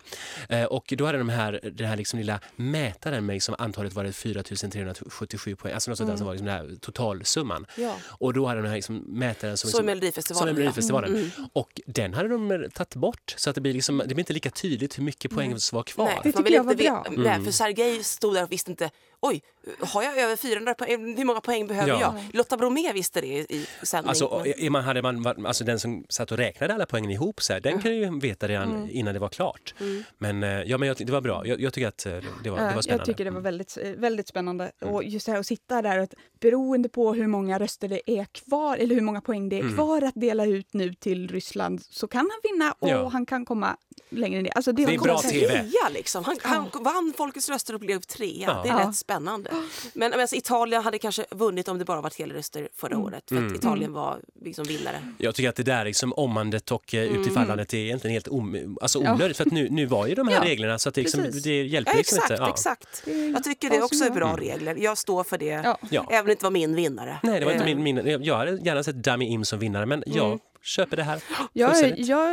Speaker 1: Eh, och då hade de här, den här liksom lilla mätaren med liksom antalet var det 4377 poäng, alltså något sånt där som var liksom den här totalsumman.
Speaker 2: Ja.
Speaker 1: Och då hade de här liksom mätaren som,
Speaker 2: Så i
Speaker 1: liksom,
Speaker 2: Melodifestivalen.
Speaker 1: som i
Speaker 2: ja.
Speaker 1: Melodifestivalen. Och den hade de eh, tagit bort så att det blir, liksom, det blir inte lika tydligt hur mycket poäng som var kvar.
Speaker 2: Nej,
Speaker 3: Det tycker jag var
Speaker 2: inte
Speaker 3: bra.
Speaker 2: Nej, för Sergej stod där och visste inte Oj, har jag över 400 poäng? Hur många poäng behöver
Speaker 1: Ja.
Speaker 2: jag? Lotta Bromé visste det i sändning.
Speaker 1: Alltså,
Speaker 2: men-
Speaker 1: man, hade man, alltså den som satt och räknade alla poängen ihop, så här, den kan ju veta redan innan det var klart. Men, eh, ja, men jag, det var bra. Jag, jag tycker att eh, det var, det var spännande. Mm.
Speaker 3: jag tycker det var väldigt, väldigt spännande. Och just det här att sitta där, att beroende på hur många röster det är kvar, eller hur många poäng det är
Speaker 1: Mm.
Speaker 3: kvar att dela ut nu till Ryssland, så kan han vinna och
Speaker 1: Ja.
Speaker 3: han kan komma längre ner. Alltså det,
Speaker 1: Det är bra. TV.
Speaker 2: Trea liksom. Han, han vann folkets röster och blev trea.
Speaker 1: Ja.
Speaker 2: Det är
Speaker 3: Ja.
Speaker 2: rätt spännande. Men men alltså, Italien hade kanske vunnit om det bara var telröster förra året. För att Italien var liksom vinnare.
Speaker 1: Jag tycker att det där liksom omandet och eh, utifallandet är egentligen helt om, alltså
Speaker 3: Ja.
Speaker 1: onödigt för att nu, nu var ju de här
Speaker 3: Ja,
Speaker 1: reglerna så att det, liksom, det hjälper
Speaker 2: Ja,
Speaker 1: liksom
Speaker 2: exakt,
Speaker 1: inte. Ja.
Speaker 2: exakt.
Speaker 3: Det är
Speaker 2: Jag tycker det också är bra regler. Jag står för det.
Speaker 3: Ja.
Speaker 1: Ja.
Speaker 2: Även om det inte var min vinnare.
Speaker 1: Nej, det var inte
Speaker 2: Eh,
Speaker 1: min, min, jag hade gärna sett Dummy Im som vinnare men jag köper det här
Speaker 3: Jag, jag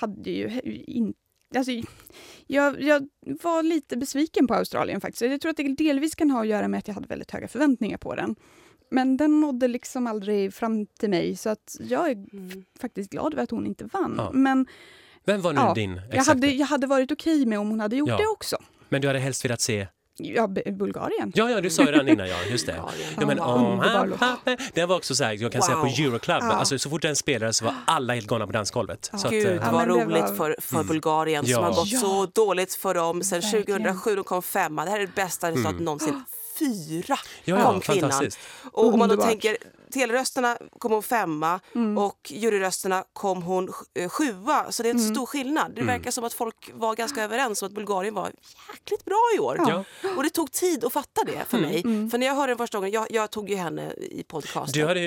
Speaker 3: hade ju in, alltså, jag, jag var lite besviken på Australien faktiskt. Jag tror att det delvis kan ha att göra med att jag hade väldigt höga förväntningar på den. Men den nådde liksom aldrig fram till mig så att jag är
Speaker 2: Mm.
Speaker 3: faktiskt glad över att hon inte vann.
Speaker 1: Ja.
Speaker 3: Men
Speaker 1: Vem var nu
Speaker 3: ja,
Speaker 1: din?
Speaker 3: jag hade, jag hade varit okej med om hon hade gjort
Speaker 1: Ja.
Speaker 3: det också.
Speaker 1: Men du hade helst velat se
Speaker 3: Ja, Bulgarien.
Speaker 1: Ja, ja, du sa ju den innan, ja. Just det.
Speaker 2: Bulgarien.
Speaker 1: Ja, men,
Speaker 3: Ja,
Speaker 1: oh, den var också så här, jag kan säga
Speaker 2: Wow.
Speaker 1: på Euroclub,
Speaker 3: Ja.
Speaker 1: alltså, så fort den spelades så var alla helt galna på dansgolvet. Så att,
Speaker 2: Gud
Speaker 1: eh,
Speaker 3: Ja,
Speaker 2: vad roligt
Speaker 3: var-
Speaker 2: för, för Bulgarien
Speaker 1: Ja.
Speaker 2: som har gått
Speaker 3: Ja.
Speaker 2: så dåligt för dem sen
Speaker 3: Verkligen.
Speaker 2: 2007. De kom femma. Det här är det bästa resultatet någonsin. Fyra
Speaker 1: ja, ja,
Speaker 2: kom kvinnan.
Speaker 1: fantastiskt.
Speaker 2: Och om man då tänker, telrösterna kom hon femma och juryrösterna kom hon eh, sjua. Så det är en stor skillnad. Det verkar som att folk var ganska överens om att Bulgarien var jäkligt bra i år.
Speaker 1: Ja.
Speaker 2: Och det tog tid att fatta det för mig. För när jag hörde den första gången, jag, jag tog ju henne i podcasten.
Speaker 1: Du hade,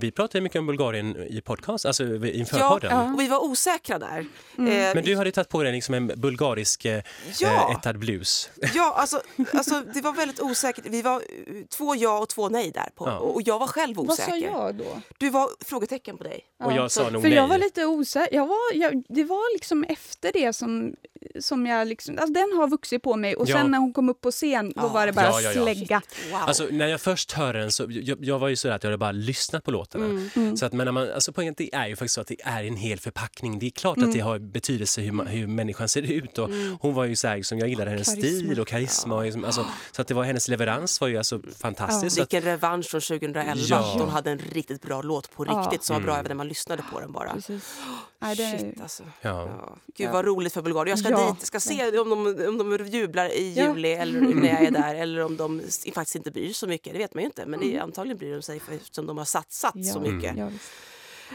Speaker 1: vi pratade mycket om Bulgarien i podcast, alltså inför
Speaker 2: Ja,
Speaker 1: podden.
Speaker 2: och vi var osäkra där. Eh,
Speaker 1: Men du hade tagit på dig liksom en bulgarisk eh,
Speaker 2: Ja.
Speaker 1: eh, ettad blues.
Speaker 2: Ja, alltså, alltså det var väldigt osäkert. Vi var eh, två ja och två nej där. På,
Speaker 1: Ja.
Speaker 2: Och jag var själv
Speaker 3: Vad sa
Speaker 2: osäker.
Speaker 3: jag då?
Speaker 2: Du var frågetecken på dig.
Speaker 1: Och jag sa nog
Speaker 3: För
Speaker 1: nej.
Speaker 3: jag var lite osäker. Jag var, jag, det var liksom efter det som, som jag liksom... Alltså den har vuxit på mig och
Speaker 1: Ja.
Speaker 3: sen när hon kom upp på scen då var det bara
Speaker 1: Ja, ja, ja.
Speaker 3: slägga.
Speaker 2: Wow.
Speaker 1: Alltså, när jag först hörde den så jag, jag var ju så där att jag hade bara lyssnat på låtarna. Så att, men när man, alltså, poängen det är ju faktiskt så att det är en hel förpackning. Det är klart att det har betydelse hur, man, hur människan ser ut. Och Hon var ju så här, som jag gillade hennes
Speaker 3: Karisma.
Speaker 1: stil och karisma. Och liksom, alltså, så att det var, hennes leverans var ju alltså fantastisk. Så att,
Speaker 2: Vilken revansch från 2011.
Speaker 1: Ja.
Speaker 2: Hon hade en riktigt bra låt på
Speaker 3: Ja.
Speaker 2: riktigt som var bra även när man lyssnade på den bara.
Speaker 3: Precis. [gasps] Nej, det,
Speaker 2: Shit alltså.
Speaker 1: ja.
Speaker 2: Ja. Gud vad roligt för Bulgarien. Jag ska
Speaker 3: Ja.
Speaker 2: dit, jag ska se om de, om de jublar i
Speaker 3: Ja.
Speaker 2: juli eller [laughs] när jag är där eller om de faktiskt inte bryr sig så mycket. Det vet man ju inte. Men det är, antagligen bryr de sig för, eftersom de har satsat så mycket.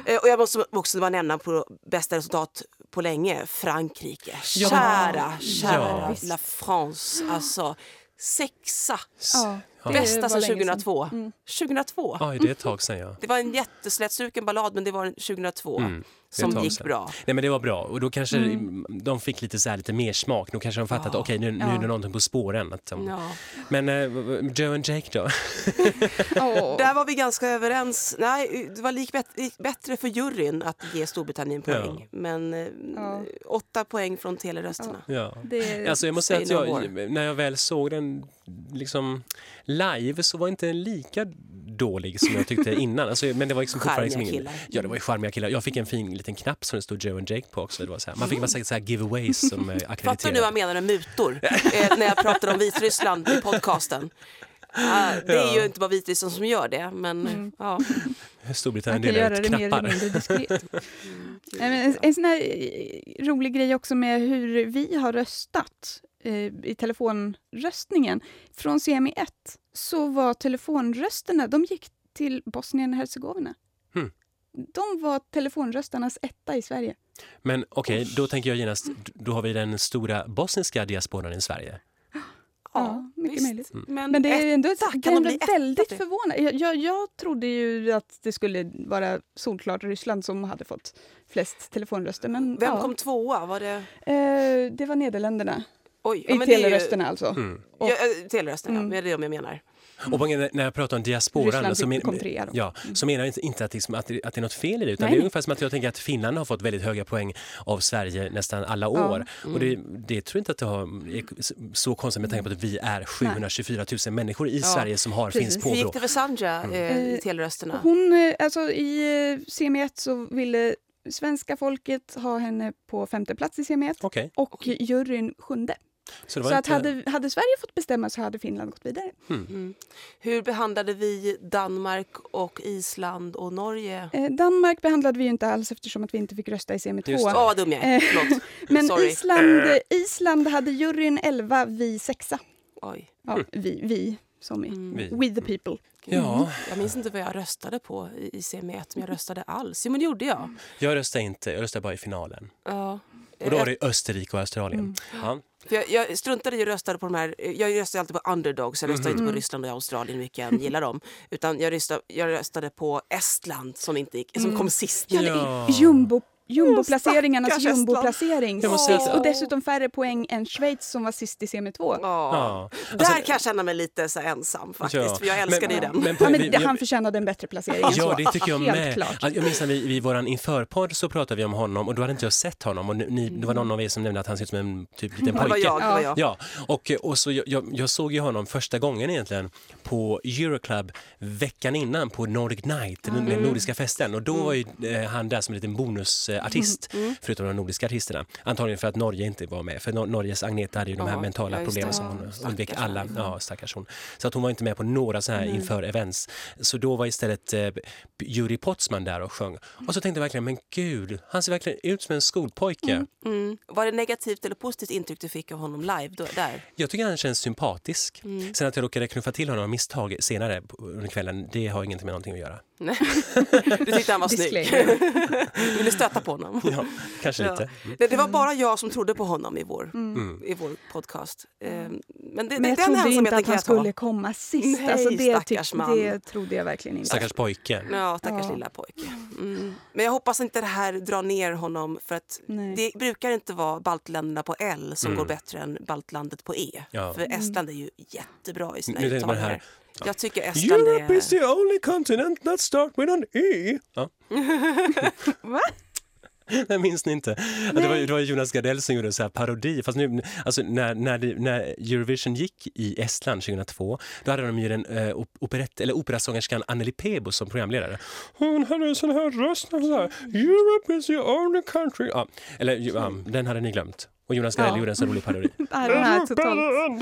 Speaker 2: Eh, Och jag måste också bara nämna på bästa resultat på länge, Frankrike.
Speaker 1: Ja.
Speaker 2: Kära, kära
Speaker 1: Ja.
Speaker 2: La France. Alltså, sexa.
Speaker 3: Ja, det
Speaker 2: Bästa sedan
Speaker 3: länge sedan.
Speaker 2: 2002. 2002.
Speaker 1: Oj, det är ett tag sedan ja.
Speaker 2: Det var en jätteslätstruken ballad men det var 2002
Speaker 1: Mm,
Speaker 2: som gick
Speaker 1: sedan.
Speaker 2: bra.
Speaker 1: Nej men det var bra och då kanske de fick lite, så här, lite mer smak. Då kanske de fattade att okej nu, nu är det någonting på spåren. Att de...
Speaker 2: Ja.
Speaker 1: Men eh, Joe and Jake då? [laughs]
Speaker 3: Åh.
Speaker 2: Där var vi ganska överens. Nej, det var lik bättre för juryn att ge Storbritannien poäng. Men
Speaker 3: Ja.
Speaker 2: åtta poäng från telerösterna.
Speaker 1: Ja.
Speaker 3: Det,
Speaker 1: Alltså jag måste säga att jag, när jag väl såg den liksom live så var inte den lika dålig som jag tyckte innan. Alltså, men det var liksom fortfarande liksom ingen. Ja, det var ju charmiga killar. Jag fick en fin liten knapp som det stod Joe and Jake på också. Det var så här. Man fick säga så här giveaways som eh,
Speaker 2: Fattar du nu vad jag menar med mutor? eh, när jag pratar om Vitryssland i podcasten. Ah, det är ju inte bara Vitryssland som gör det, men ja.
Speaker 1: Storbritannien delar ut
Speaker 3: det mer eller
Speaker 1: knappar. [laughs]
Speaker 3: men en, en sån här eh, rolig grej också med hur vi har röstat i telefonröstningen. Från CMI 1 så var telefonrösterna, de gick till Bosnien och Hercegovina.
Speaker 1: Hmm.
Speaker 3: De var telefonröstarnas etta i Sverige.
Speaker 1: Men okej, då tänker jag genast, då har vi den stora bosniska diasporan i Sverige. [gasps]
Speaker 3: Ja, mycket
Speaker 2: visst.
Speaker 3: möjligt.
Speaker 2: Men,
Speaker 3: Men det är ändå,
Speaker 2: etta,
Speaker 3: det är ändå väldigt förvånande. Jag, jag, jag trodde ju att det skulle vara solklart Ryssland som hade fått flest telefonröster. Men
Speaker 2: Vem
Speaker 3: ja,
Speaker 2: kom tvåa? Var det...
Speaker 3: eh, det var Nederländerna.
Speaker 2: Oj, ja,
Speaker 3: I
Speaker 2: är ju-
Speaker 3: telerösterna alltså.
Speaker 1: Mm.
Speaker 2: Ja, eh, telerösterna,
Speaker 3: Mm.
Speaker 2: ja. det är det jag menar.
Speaker 1: Och när jag pratar om diasporan
Speaker 3: Ryssland
Speaker 1: så, men, ja, så menar jag inte, inte att, liksom, att, det, att det är något fel i det. Utan
Speaker 3: Nej,
Speaker 1: det är ungefär som att jag tänker att Finland har fått väldigt höga poäng av Sverige nästan alla år. Och det, det tror jag inte att det har, är så konstigt med tanke på att vi är 724 000 människor i
Speaker 2: Ja,
Speaker 1: Sverige som har
Speaker 3: precis.
Speaker 1: finsk
Speaker 2: Hur gick
Speaker 1: påbrå.
Speaker 2: det för Sandra eh, i
Speaker 3: Eh,
Speaker 2: telerösterna?
Speaker 3: Hon, alltså i eh, CME1 så ville svenska folket ha henne på femte plats i CME1
Speaker 1: Okej,
Speaker 3: och juryn sjunde.
Speaker 1: Så
Speaker 3: Så att
Speaker 1: inte...
Speaker 3: hade, hade Sverige fått bestämma så hade Finland gått vidare.
Speaker 2: Mm. Hur behandlade vi Danmark och Island och Norge?
Speaker 3: Eh, Danmark behandlade vi ju inte alls eftersom att vi inte fick rösta i CME2.
Speaker 1: Just
Speaker 2: Åh, vad dum jag.
Speaker 3: Eh. [laughs] Men
Speaker 2: Sorry.
Speaker 3: Island, Island hade juryn 11, vi sexa.
Speaker 2: Oj.
Speaker 3: Ja, vi, vi som i
Speaker 2: Mm.
Speaker 3: We the people.
Speaker 1: Ja,
Speaker 2: Jag minns inte vad jag röstade på i i CM1, men jag röstade alls. Jo, men det gjorde jag.
Speaker 1: jag röstade inte, jag röstade bara i finalen.
Speaker 2: Ja.
Speaker 1: Och då var
Speaker 2: Eh,
Speaker 1: det Österrike och Australien.
Speaker 3: Mm.
Speaker 1: Ja.
Speaker 2: För jag, jag struntade i att rösta på de här, jag röstade alltid på underdogs, jag röstade
Speaker 3: Mm.
Speaker 2: inte på Ryssland och Australien, vilka jag än gillar dem. Utan jag röstade, jag röstade på Estland som, inte gick, som
Speaker 3: Mm.
Speaker 2: kom sist.
Speaker 1: Ja.
Speaker 3: Jumbo, jumboplaceringarnas
Speaker 2: Estland.
Speaker 3: jumboplacering.
Speaker 1: Att-
Speaker 3: och dessutom färre poäng än Schweiz som var sist i CM2.
Speaker 2: Ja.
Speaker 1: Ja.
Speaker 2: Där
Speaker 1: Alltså-
Speaker 2: kan jag känna mig lite så ensam faktiskt,
Speaker 1: Ja.
Speaker 2: för jag älskade ju den.
Speaker 1: men-
Speaker 3: Ja, men
Speaker 1: vi- vi-
Speaker 3: han förtjänade en bättre placering än
Speaker 1: Ja,
Speaker 3: så.
Speaker 1: det tycker jag
Speaker 3: Helt
Speaker 1: med.
Speaker 3: klart.
Speaker 1: Att Jag minns när vi i våran införpodd så pratade vi om honom och då hade inte jag sett honom och ni, det var någon av er som nämnde att han ser ut som en typ liten [laughs]
Speaker 2: Det var
Speaker 1: pojke.
Speaker 2: jag, det var jag.
Speaker 1: Ja, och, och så jag, jag, jag såg ju honom första gången egentligen på Euroclub veckan innan på Nordic Night, den den nordiska festen. Och då var ju eh, han där som en liten bonusartist, förutom de nordiska artisterna. Antagligen för att Norge inte var med, för Nor- Norges Agneta hade ju de här
Speaker 2: Ja,
Speaker 1: mentala
Speaker 2: ja,
Speaker 1: problemen som hon undvek alla. Ja, stackars hon. Så att hon var inte med på några så här inför events. Så då var istället eh, Juri Potsman där och sjöng. Och så tänkte jag verkligen, men gud, han ser verkligen ut som en skolpojke.
Speaker 2: Mm. Var det negativt eller positivt intryck du fick av honom live då, där?
Speaker 1: Jag tycker han känns sympatisk.
Speaker 2: Mm.
Speaker 1: Sen att jag råkade knuffa till honom av misstag senare under kvällen, det har ingenting med någonting att göra.
Speaker 2: Nej. [laughs] Du tyckte han var snygg. [laughs] Du ville stöta på honom. [laughs]
Speaker 1: Ja, kanske lite.
Speaker 2: Det, det var bara jag som trodde på honom i vår,
Speaker 1: Mm.
Speaker 2: i vår podcast. Eh, Men, det,
Speaker 3: Men jag
Speaker 2: den
Speaker 3: trodde inte att han skulle komma sist.
Speaker 2: Nej,
Speaker 3: alltså det,
Speaker 2: stackars man.
Speaker 3: det trodde jag verkligen inte.
Speaker 1: Stackars pojke.
Speaker 2: Ja, stackars
Speaker 3: Ja.
Speaker 2: lilla pojke. Mm. Men jag hoppas inte det här drar ner honom för att
Speaker 3: Nej.
Speaker 2: det brukar inte vara baltländerna på L som
Speaker 1: Mm.
Speaker 2: går bättre än baltlandet på E.
Speaker 1: Ja.
Speaker 2: För Estland är ju jättebra i sina
Speaker 1: här,
Speaker 2: Jag tycker Estland
Speaker 1: Europe is
Speaker 2: är...
Speaker 1: the only continent that start with an E. Ja. [laughs] [laughs]
Speaker 3: Va? [laughs]
Speaker 1: Det minns ni inte? Det, var, det var Jonas Gardell som gjorde en så här parodi. Fast nu, alltså när, när, det, när Eurovision gick i Estland 2002 då hade de ju den eh, op- operett, eller operasångerskan Anneli Pebo som programledare. Hon hade en sån här röst. Så här, Europe is the only country. Ja, eller ja, den hade ni glömt. Och Jonas Gardell
Speaker 3: Ja.
Speaker 1: gjorde en så rolig parodi. [laughs]
Speaker 3: Den här
Speaker 1: är
Speaker 3: totalt...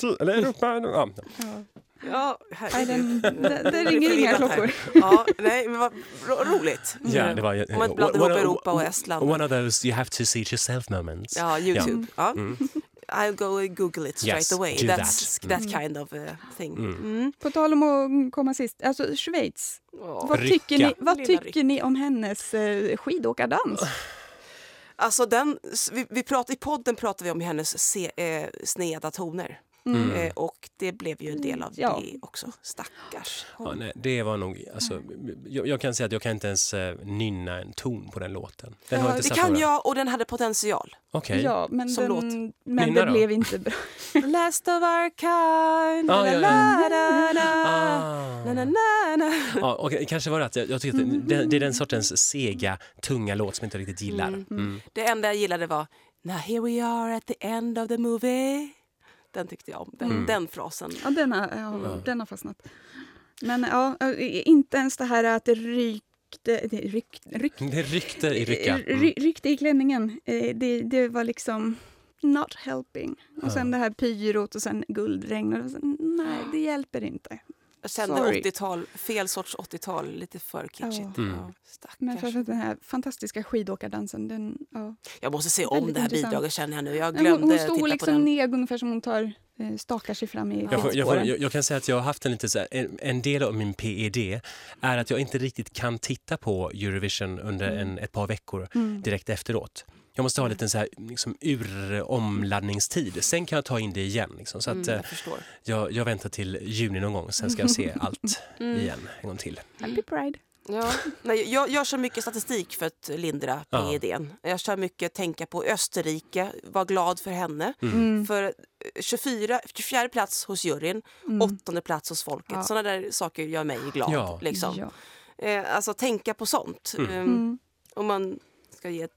Speaker 1: det. Eller det- ja.
Speaker 3: Ja.
Speaker 2: Ja, herregud.
Speaker 3: den, det, ringer inga klockor.
Speaker 2: Ja, nej, men vad ro- roligt.
Speaker 1: Ja, det var ju-
Speaker 2: Om man blandar ihop Europa och Estland.
Speaker 1: One of those you have to see it yourself moments.
Speaker 2: Ja, Youtube. Ja.
Speaker 1: Mm. [laughs]
Speaker 2: I'll go and google it straight
Speaker 1: Yes,
Speaker 2: away.
Speaker 1: do
Speaker 2: That's
Speaker 1: that.
Speaker 2: that kind of uh, thing.
Speaker 1: Mm.
Speaker 2: Mm.
Speaker 3: På tal om att komma sist, alltså Schweiz.
Speaker 2: Åh.
Speaker 3: Vad tycker, ni, vad tycker ni om hennes eh, skidåkardans?
Speaker 2: Alltså den, vi, vi pratar, I podden pratar vi om hennes se, eh, sneda toner.
Speaker 1: Mm.
Speaker 2: Eh, och det blev ju en del av
Speaker 3: Ja.
Speaker 2: det också. Stackars.
Speaker 1: Ja, nej, det var nog, alltså, jag, jag kan säga att jag kan inte ens eh, nynna en ton på den låten. Den har
Speaker 3: Ja,
Speaker 1: inte
Speaker 2: Det kan
Speaker 1: några-
Speaker 2: jag och den hade potential.
Speaker 1: Okej.
Speaker 3: Ja, men,
Speaker 2: Som
Speaker 3: den,
Speaker 2: låt.
Speaker 3: men
Speaker 1: Nynna
Speaker 3: det
Speaker 1: då.
Speaker 3: blev inte bra. [laughs]
Speaker 2: Last of our kind.
Speaker 1: Ah, ja, ja. Ah. okej, kanske var det att jag, jag tyckte att det, det är den sortens sega, tunga låt som jag inte riktigt gillar.
Speaker 2: Mm.
Speaker 1: Mm.
Speaker 2: Det enda jag gillade var Now here we are at the end of the movie. Den tyckte jag om. Den,
Speaker 1: Mm.
Speaker 2: den frasen.
Speaker 3: Ja, den har, ja, den har fastnat. Men ja, inte ens det här att det rykte... Det ryck, ryck,
Speaker 1: Det ryckte i rycka. Mm.
Speaker 3: ry, ryckte i klänningen. Eh, Det, det var liksom not helping. Och sen det här pyrot och sen guldregn. Och sen, nej, det hjälper inte.
Speaker 2: Jag kände
Speaker 3: Sorry.
Speaker 2: 80-tal, fel sorts 80-tal, lite för kitschigt.
Speaker 3: Ja.
Speaker 1: Mm.
Speaker 2: Ja,
Speaker 3: Men att den här fantastiska skidåkardansen, den, ja.
Speaker 2: Jag måste se om det här
Speaker 3: intressant.
Speaker 2: bidraget känner jag nu. Jag glömde
Speaker 3: hon, hon
Speaker 2: på
Speaker 3: liksom
Speaker 2: den.
Speaker 3: ned ungefär som hon tar, eh, stakar sig fram i
Speaker 1: Jag, får, jag, får, jag, jag kan säga att jag har haft en lite så här, en, en del av min PED är att jag inte riktigt kan titta på Eurovision under en, ett par veckor
Speaker 3: Mm.
Speaker 1: direkt efteråt. Jag måste ha en liten så här, liksom, ur-omladdningstid. Sen kan jag ta in det igen. Liksom. Så att,
Speaker 2: Mm,
Speaker 1: eh,
Speaker 2: jag förstår.
Speaker 1: jag, jag väntar till juni någon gång, sen ska jag se [laughs] allt
Speaker 2: Mm.
Speaker 1: igen en gång till.
Speaker 3: Happy Pride.
Speaker 2: Ja. Nej, jag, jag kör mycket statistik för att lindra
Speaker 1: Ja.
Speaker 2: PEDn. Jag kör mycket tänka på Österrike, var glad för henne.
Speaker 3: Mm.
Speaker 2: För eh, 24, 24 plats hos juryn,
Speaker 3: Mm.
Speaker 2: åttonde plats hos folket.
Speaker 3: Ja.
Speaker 2: Sådana där saker gör mig glad.
Speaker 1: Ja.
Speaker 2: Liksom.
Speaker 3: Ja.
Speaker 2: Eh, alltså tänka på sånt.
Speaker 1: Mm.
Speaker 2: Eh,
Speaker 3: Mm.
Speaker 2: Om man ska ge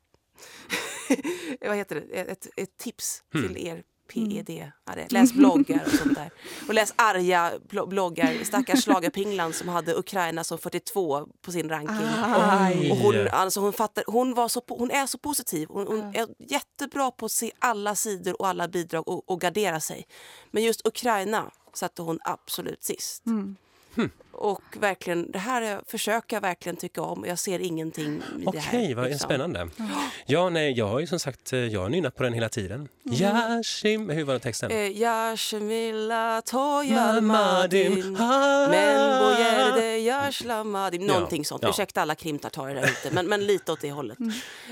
Speaker 2: [laughs] vad heter det? Ett, ett tips
Speaker 1: Mm.
Speaker 2: till er PED. -are. Läs bloggar och sånt där. Och läs arga blo- bloggar. Stackars schlagerpinglan som hade Ukraina som 42 på sin ranking.
Speaker 3: Aj.
Speaker 2: Och hon, alltså hon, fattar, hon, var så, hon är så positiv. Hon, hon är jättebra på att se alla sidor och alla bidrag och, och gardera sig. Men just Ukraina satte hon absolut sist.
Speaker 3: Mm.
Speaker 2: Och verkligen, det här är, försöker jag verkligen tycka om. Jag ser ingenting i det här.
Speaker 1: Okej, vad
Speaker 2: liksom.
Speaker 1: spännande. Ja, nej, jag har ju som sagt eh, jag har nynnat på den hela tiden. Yashim, hur var den texten?
Speaker 2: Eh, Yashmilla toya
Speaker 1: Mamadim,
Speaker 2: madin
Speaker 1: ha-
Speaker 2: Men bojerde yashlamadim Någonting
Speaker 1: Ja,
Speaker 2: sånt.
Speaker 1: ja.
Speaker 2: Ursäkta alla krimtartarer där ute, men, men lite åt det hållet.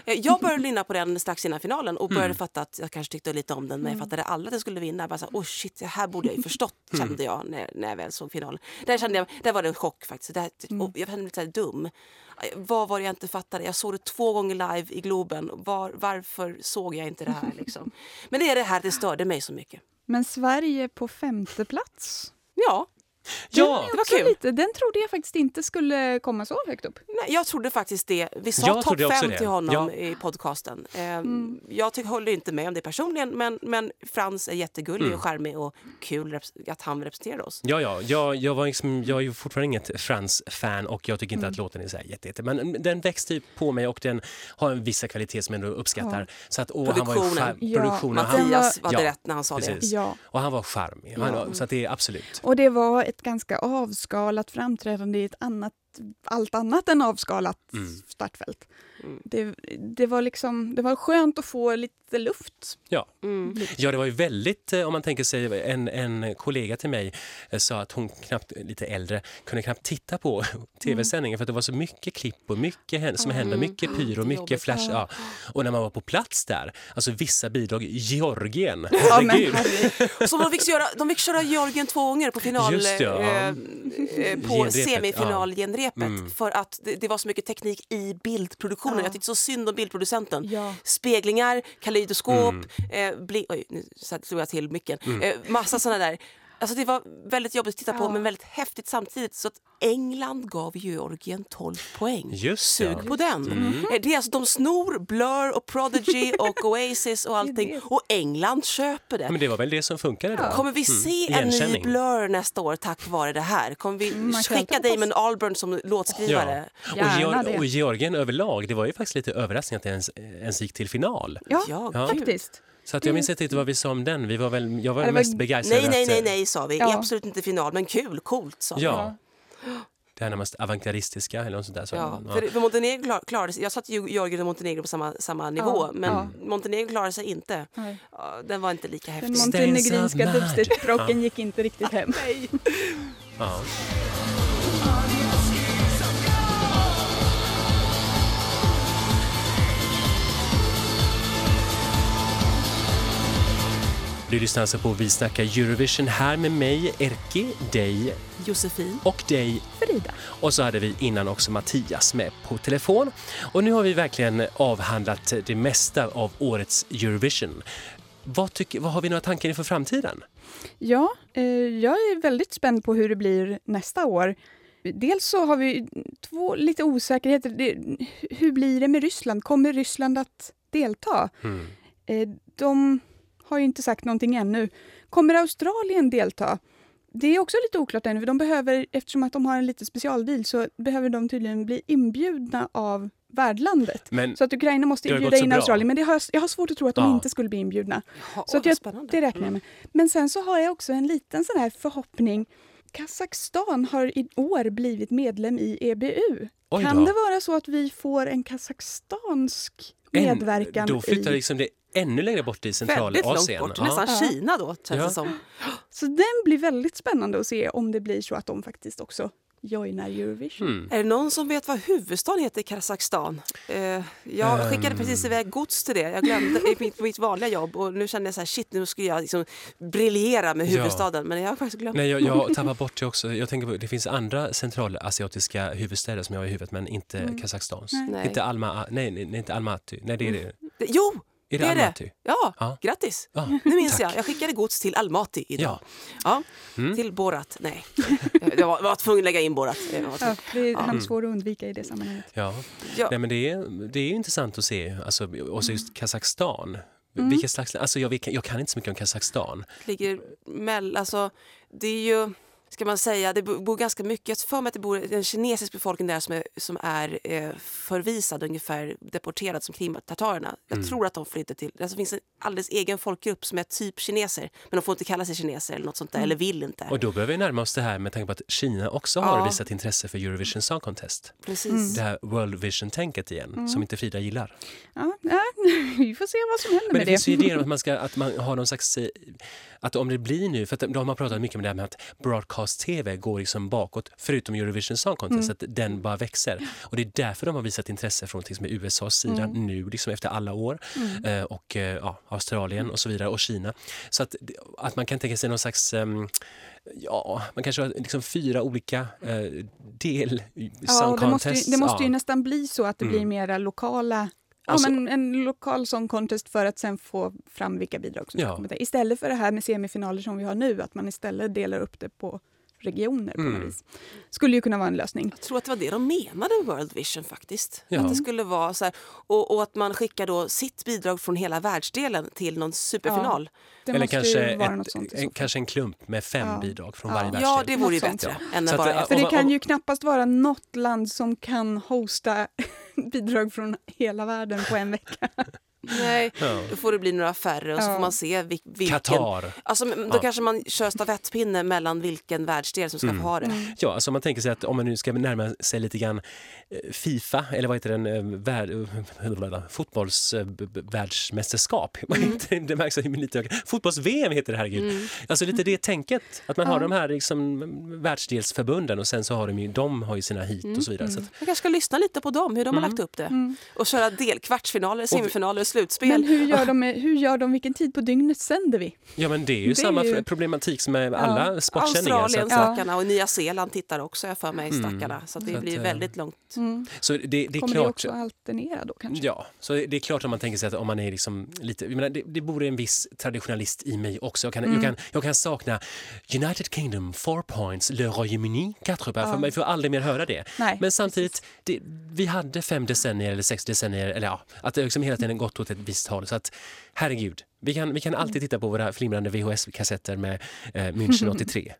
Speaker 2: Eh, Jag började nynna på den strax innan finalen och började fatta att jag kanske tyckte lite om den men jag fattade aldrig att jag skulle vinna. Jag bara så, här, oh shit, det här borde jag ju förstått kände jag när, när jag väl såg finalen. Där, kände jag, där var det en chock faktiskt. Det här, och jag kände mig lite dum. Vad var det jag inte fattade? Jag såg det två gånger live i Globen. Var, varför såg jag inte det här? Liksom? [laughs] Men det är det här det störde mig så mycket.
Speaker 3: Men Sverige på femte plats.
Speaker 2: Ja,
Speaker 1: Ja,
Speaker 2: det var kul.
Speaker 3: Lite, den trodde jag faktiskt inte skulle komma så högt upp.
Speaker 2: Nej, jag trodde faktiskt det. Vi sa
Speaker 1: Jag
Speaker 2: topp fem
Speaker 1: det.
Speaker 2: till honom
Speaker 1: Ja.
Speaker 2: i podcasten. Eh, Jag tycker, håller inte med om det personligen, men, men Frans är jättegullig och charmig och kul att han representerar oss.
Speaker 1: Ja, ja, jag, jag, var liksom, jag är ju fortfarande inget Frans-fan och jag tycker inte att låten är så här jätte, jätte, men den växte ju på mig och den har en vissa kvaliteter som jag ändå uppskattar. Så att, och Han var ju
Speaker 2: Produktionen.
Speaker 3: Ja,
Speaker 1: produktionen han,
Speaker 2: Mattias var
Speaker 1: ja,
Speaker 2: det rätt när han sa det.
Speaker 1: precis.
Speaker 3: Ja.
Speaker 1: Och han var charmig. Han, Så att det är absolut.
Speaker 3: Och det var ett ganska avskalat framträdande i ett annat, allt annat än avskalat
Speaker 1: Mm.
Speaker 3: startfält.
Speaker 2: Mm.
Speaker 3: Det, det, var liksom, det var skönt att få lite luft.
Speaker 1: Ja.
Speaker 2: Mm.
Speaker 1: Ja, det var ju väldigt, eh, om man tänker sig, en, en kollega till mig eh, sa att hon knappt, lite äldre, kunde knappt titta på [laughs] tv-sändningen för att det var så mycket klipp och mycket som hände, mycket pyro, mycket flash. Ja. Och när man var på plats där, alltså vissa bidrag, Georgien,
Speaker 3: Ja, men
Speaker 1: herregud.
Speaker 2: Så de fick, köra, de fick köra Georgien två gånger på final,
Speaker 1: Just det, ja.
Speaker 2: eh, eh, på
Speaker 1: Genrepet,
Speaker 2: semifinalgenrepet
Speaker 1: Mm.
Speaker 2: för att det, det var så mycket teknik i bildproduktionen.
Speaker 3: Ja.
Speaker 2: Jag tyckte så synd om bildproducenten.
Speaker 3: Ja.
Speaker 2: Speglingar, kaleidoskop,
Speaker 1: Mm.
Speaker 2: eh, bling, oj, nu slog jag till micken. Eh, massa sådana där. Alltså det var väldigt jobbigt att titta på
Speaker 3: Ja.
Speaker 2: men väldigt häftigt samtidigt. Så att England gav Georgien 12 poäng.
Speaker 1: Just
Speaker 2: Sug
Speaker 1: det.
Speaker 2: på den. Eh, Det är alltså, de snor Blur och Prodigy och [laughs] Oasis och allting och England köper det.
Speaker 1: Ja, men det var väl det som funkade då?
Speaker 2: Kommer vi se en ny
Speaker 1: Mm.
Speaker 2: Blur nästa år tack vare det här? Kommer vi
Speaker 3: man
Speaker 2: skicka
Speaker 3: hoppas.
Speaker 2: Damon Albarn som låtskrivare?
Speaker 1: Ja. Och, Georg, och Georgien överlag, det var ju faktiskt lite överraskning att det ens, ens gick till final.
Speaker 3: Ja,
Speaker 2: Ja,
Speaker 1: Ja.
Speaker 3: faktiskt.
Speaker 1: Så att jag minns inte riktigt vad vi sa om den. Vi var väl, jag var
Speaker 3: var-
Speaker 1: mest begeistrad
Speaker 2: Nej, nej, nej,
Speaker 1: eh,
Speaker 2: nej sa vi.
Speaker 3: Ja.
Speaker 2: Absolut inte final, men kul, coolt sa vi.
Speaker 1: Ja. Det här närmast avantgardistiska eller något sånt där. Så,
Speaker 2: Ja,
Speaker 1: ja.
Speaker 2: för, för Montenegro klar, klarade sig, jag satte ju Georgien och Montenegro på samma, samma nivå,
Speaker 3: Ja,
Speaker 2: men
Speaker 3: ja.
Speaker 2: Montenegro klarade sig inte.
Speaker 3: Nej.
Speaker 2: Den var inte lika
Speaker 3: Den
Speaker 2: häftig.
Speaker 3: montenegrinska
Speaker 1: of mud.
Speaker 3: dubstep-rocken gick inte riktigt hem. [laughs]
Speaker 1: Du lyssnar alltså på Vi snackar Eurovision här med mig, Erki, dig
Speaker 2: Josefin.
Speaker 1: och dig.
Speaker 3: Frida.
Speaker 1: Och så hade vi innan också Mattias med på telefon. Och nu har vi verkligen avhandlat det mesta av årets Eurovision. Vad, tycker, vad har vi några tankar inför framtiden?
Speaker 3: Ja, eh, jag är väldigt spänd på hur det blir nästa år. Dels så har vi två lite osäkerheter. Det, hur blir det med Ryssland? Kommer Ryssland att delta?
Speaker 1: Mm.
Speaker 3: Eh, de har ju inte sagt någonting ännu. Kommer Australien delta? Det är också lite oklart ännu, för de behöver, eftersom att de har en lite specialdeal så behöver de tydligen bli inbjudna av värdlandet.
Speaker 1: Men
Speaker 3: Så att Ukraina måste
Speaker 1: Det har
Speaker 3: bjuda
Speaker 1: gått så
Speaker 3: in. Australien, men det har, jag har svårt att tro att de
Speaker 1: Ja.
Speaker 3: inte skulle bli inbjudna.
Speaker 2: Ja,
Speaker 3: Så att
Speaker 2: vad
Speaker 3: jag,
Speaker 2: spännande.
Speaker 3: det räknar jag med. Men sen så har jag också en liten sån här förhoppning. Kazakstan har i år blivit medlem i EBU.
Speaker 1: Oj
Speaker 3: kan
Speaker 1: då.
Speaker 3: det vara så att vi får en kazakstansk
Speaker 1: En-
Speaker 3: medverkan
Speaker 1: Då flyttar
Speaker 3: i...
Speaker 1: liksom det ännu längre bort i Centralasien. Ja.
Speaker 2: nästan
Speaker 3: Ja.
Speaker 2: Kina då känns
Speaker 1: Ja.
Speaker 2: det som.
Speaker 3: Så den blir väldigt spännande att se om det blir så att de faktiskt också joinar Eurovision.
Speaker 1: Mm.
Speaker 2: Är det någon som vet vad huvudstaden heter i Kazakstan? Eh, jag skickade precis iväg gods till det. Jag glömde i mitt, mitt vanliga jobb och nu kände jag så här, shit nu skulle jag liksom briljera med
Speaker 1: Ja.
Speaker 2: huvudstaden men jag har faktiskt glömt.
Speaker 1: Nej, jag, jag tappar bort det också. Jag tänker på, det finns andra centralasiatiska huvudstäder som jag har i huvudet, men inte Kazakstans.
Speaker 3: Nej.
Speaker 1: Inte, Alma, nej, nej, inte Almaty. Nej, det är det.
Speaker 2: Det- Jo,
Speaker 1: Är
Speaker 2: det
Speaker 1: det
Speaker 2: är det.
Speaker 1: Almaty?
Speaker 2: Ja,
Speaker 1: Ja.
Speaker 2: grattis.
Speaker 1: Ja,
Speaker 2: Nu minns
Speaker 1: tack.
Speaker 2: jag. Jag skickade gods till Almaty idag.
Speaker 1: Ja.
Speaker 2: Ja. Till Borat. Nej, jag var, var tvungen att lägga in Borat.
Speaker 3: Ja, det är
Speaker 2: Ja.
Speaker 3: han svår att undvika i det sammanhanget.
Speaker 1: Ja.
Speaker 2: Ja.
Speaker 1: Nej, men det, är, det är intressant att se. Alltså, och så
Speaker 2: Mm.
Speaker 1: just Kazakstan. Vilket slags, alltså jag, jag kan inte så mycket om Kazakstan.
Speaker 2: ligger mellan, alltså det är ju, ska man säga, det bor ganska mycket, jag för mig att det bor en kinesisk befolkning där som är, som är eh, förvisad, ungefär deporterad som krimtatarerna. Jag
Speaker 1: Mm.
Speaker 2: tror att de flyttar till, alltså det finns en alldeles egen folkgrupp som är typ kineser, men de får inte kalla sig kineser eller något sånt där, eller vill inte.
Speaker 1: Och då börjar vi närma oss det här med tanke på att Kina också har
Speaker 2: Ja.
Speaker 1: visat intresse för Eurovision Song Contest.
Speaker 2: Precis.
Speaker 1: Det här World Vision-tänket igen, som inte Frida gillar.
Speaker 3: Ja, ja, [laughs] vi får se vad som händer
Speaker 1: Men det
Speaker 3: med det.
Speaker 1: finns ju idéer om att [laughs] man, ska, att man har någon slags... eh, Att om det blir nu, för att de har pratat mycket om det här med att broadcast-tv går liksom bakåt, förutom Eurovision Song Contest, att den bara växer. Och det är därför de har visat intresse från är USAs sida nu, liksom efter alla år, eh, och eh, ja, Australien och så vidare, och Kina. Så att, att man kan tänka sig någon slags... ehm, Ja, man kanske har liksom fyra olika eh, del
Speaker 3: Ja, det måste, ju, det måste ju
Speaker 1: ja.
Speaker 3: nästan bli så att det blir
Speaker 1: Mm.
Speaker 3: mera lokala Ja,
Speaker 1: Alltså-
Speaker 3: men en lokal sån contest för att sen få fram vilka bidrag som
Speaker 1: Ja.
Speaker 3: ska komma till. Istället för det här med semifinaler som vi har nu, att man istället delar upp det på regioner på
Speaker 1: Mm.
Speaker 3: något vis. Skulle ju kunna vara en lösning.
Speaker 2: Jag tror att det var det de menade med World Vision faktiskt.
Speaker 1: Ja.
Speaker 2: Att det skulle vara så här, och, och att man skickar då sitt bidrag från hela världsdelen till någon superfinal.
Speaker 3: Det
Speaker 1: Eller kanske, ett,
Speaker 3: något sånt.
Speaker 1: en, kanske en klump med fem
Speaker 3: Ja.
Speaker 1: bidrag från
Speaker 3: Ja.
Speaker 1: varje
Speaker 3: Ja,
Speaker 1: världsdel.
Speaker 2: Ja, det vore ju bättre än att bara ett.
Speaker 3: För det kan ju knappast vara något land som kan hosta [laughs] bidrag från hela världen på en vecka.
Speaker 2: Nej,
Speaker 1: Ja.
Speaker 2: då får det bli några färre och så får man se vil- vilken...
Speaker 1: Qatar.
Speaker 2: Alltså, då
Speaker 1: Ja.
Speaker 2: kanske man kör stafettpinne mellan vilken världsdel som ska
Speaker 1: Mm.
Speaker 2: få ha det.
Speaker 1: Ja, alltså om man tänker sig att om man nu ska närma sig lite grann eh, Fifa, eller vad heter den, eh, värld, eh, [laughs] fotbollsvärldsmästerskap. [laughs]
Speaker 2: Mm.
Speaker 1: det märks lite. Fotbolls-VM heter det, herregud. Alltså lite det tänket, att man har de här liksom, världsdelsförbunden och sen så har de ju, de har ju sina hit och så vidare. Så att,
Speaker 2: Man kanske ska lyssna lite på dem, hur de har lagt upp det. Och köra del, kvartsfinaler, semifinaler, slutspel.
Speaker 3: Men hur gör, [laughs] de, hur gör de, vilken tid på dygnet sänder vi?
Speaker 1: ja men det är ju
Speaker 3: Det är
Speaker 1: samma
Speaker 3: ju-
Speaker 1: problematik som med alla sportsändningar. Så,
Speaker 2: Australien,
Speaker 1: att,
Speaker 3: Ja.
Speaker 2: stackarna och Nya Zeeland tittar också jag för mig, stackarna. Så att det
Speaker 1: Så att,
Speaker 2: blir
Speaker 1: eh,
Speaker 2: väldigt långt.
Speaker 1: så det, det är
Speaker 3: Kommer
Speaker 1: klart.
Speaker 3: vi också alternera då kanske?
Speaker 1: Ja, så det är klart om man tänker sig att om man är liksom lite, jag menar, det, det bor en viss traditionalist i mig också. Jag kan,
Speaker 3: Mm.
Speaker 1: jag kan, jag kan sakna United Kingdom, four points, Le Royaume-Uni, quatre points, för man får aldrig mer höra det.
Speaker 3: Nej,
Speaker 1: Men samtidigt, det, vi hade fem decennier eller sex decennier, eller ja, att det liksom hela tiden gått åt ett visst håll. Så att herregud, vi kan, vi kan alltid titta på våra flimrande VHS-kassetter med eh, München [laughs] 83.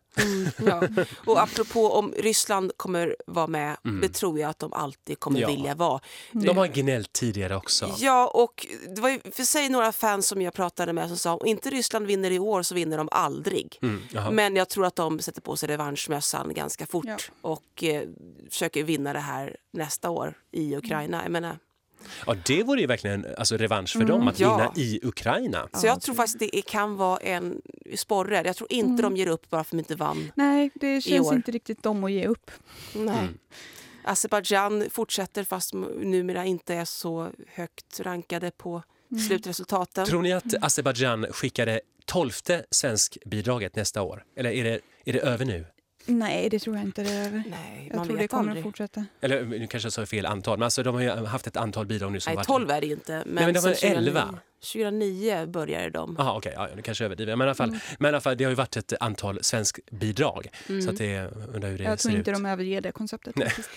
Speaker 2: Ja. Och apropå om Ryssland kommer vara med, det tror jag att de alltid kommer
Speaker 1: Mm. Ja.
Speaker 2: vilja vara.
Speaker 1: De har gnällt tidigare också.
Speaker 2: Ja, och det var ju för sig några fans som jag pratade med som sa om inte Ryssland vinner i år så vinner de aldrig.
Speaker 1: Mm.
Speaker 2: Men jag tror att de sätter på sig revanschmössan ganska fort
Speaker 3: Ja.
Speaker 2: och eh, försöker vinna det här nästa år i Ukraina. Jag menar,
Speaker 1: Ja, det vore ju verkligen alltså, revansch för dem att
Speaker 2: ja.
Speaker 1: vinna i Ukraina.
Speaker 2: så jag tror faktiskt det kan vara en sporre. Jag tror inte de ger upp bara för att de inte vann.
Speaker 3: Nej, det känns inte riktigt dem att ge upp.
Speaker 2: Nej.
Speaker 1: Mm.
Speaker 2: Azerbajdzjan fortsätter fast numera inte är så högt rankade på slutresultaten.
Speaker 1: Tror ni att Azerbajdzjan skickade tolfte svensk bidraget nästa år? Eller är det, är det över nu?
Speaker 3: Nej, det tror jag inte det är över.
Speaker 2: Nej,
Speaker 3: Jag
Speaker 2: man
Speaker 3: tror det kommer
Speaker 2: aldrig.
Speaker 3: att fortsätta.
Speaker 1: Eller nu kanske jag sa fel antal, men alltså, de har ju haft ett antal bidrag nu som
Speaker 2: Nej,
Speaker 1: varit...
Speaker 2: 12 är det inte. Men,
Speaker 1: men det var
Speaker 2: sen
Speaker 1: 11.
Speaker 2: 2009 började de.
Speaker 1: Jaha, okej, ja, det kanske överdriver. Men i alla fall, men i alla fall, det har ju varit ett antal svensk bidrag. Så att det undrar hur det
Speaker 3: Jag
Speaker 1: ser
Speaker 3: tror inte
Speaker 1: ut.
Speaker 3: de överger det konceptet.
Speaker 1: Nej.
Speaker 3: faktiskt.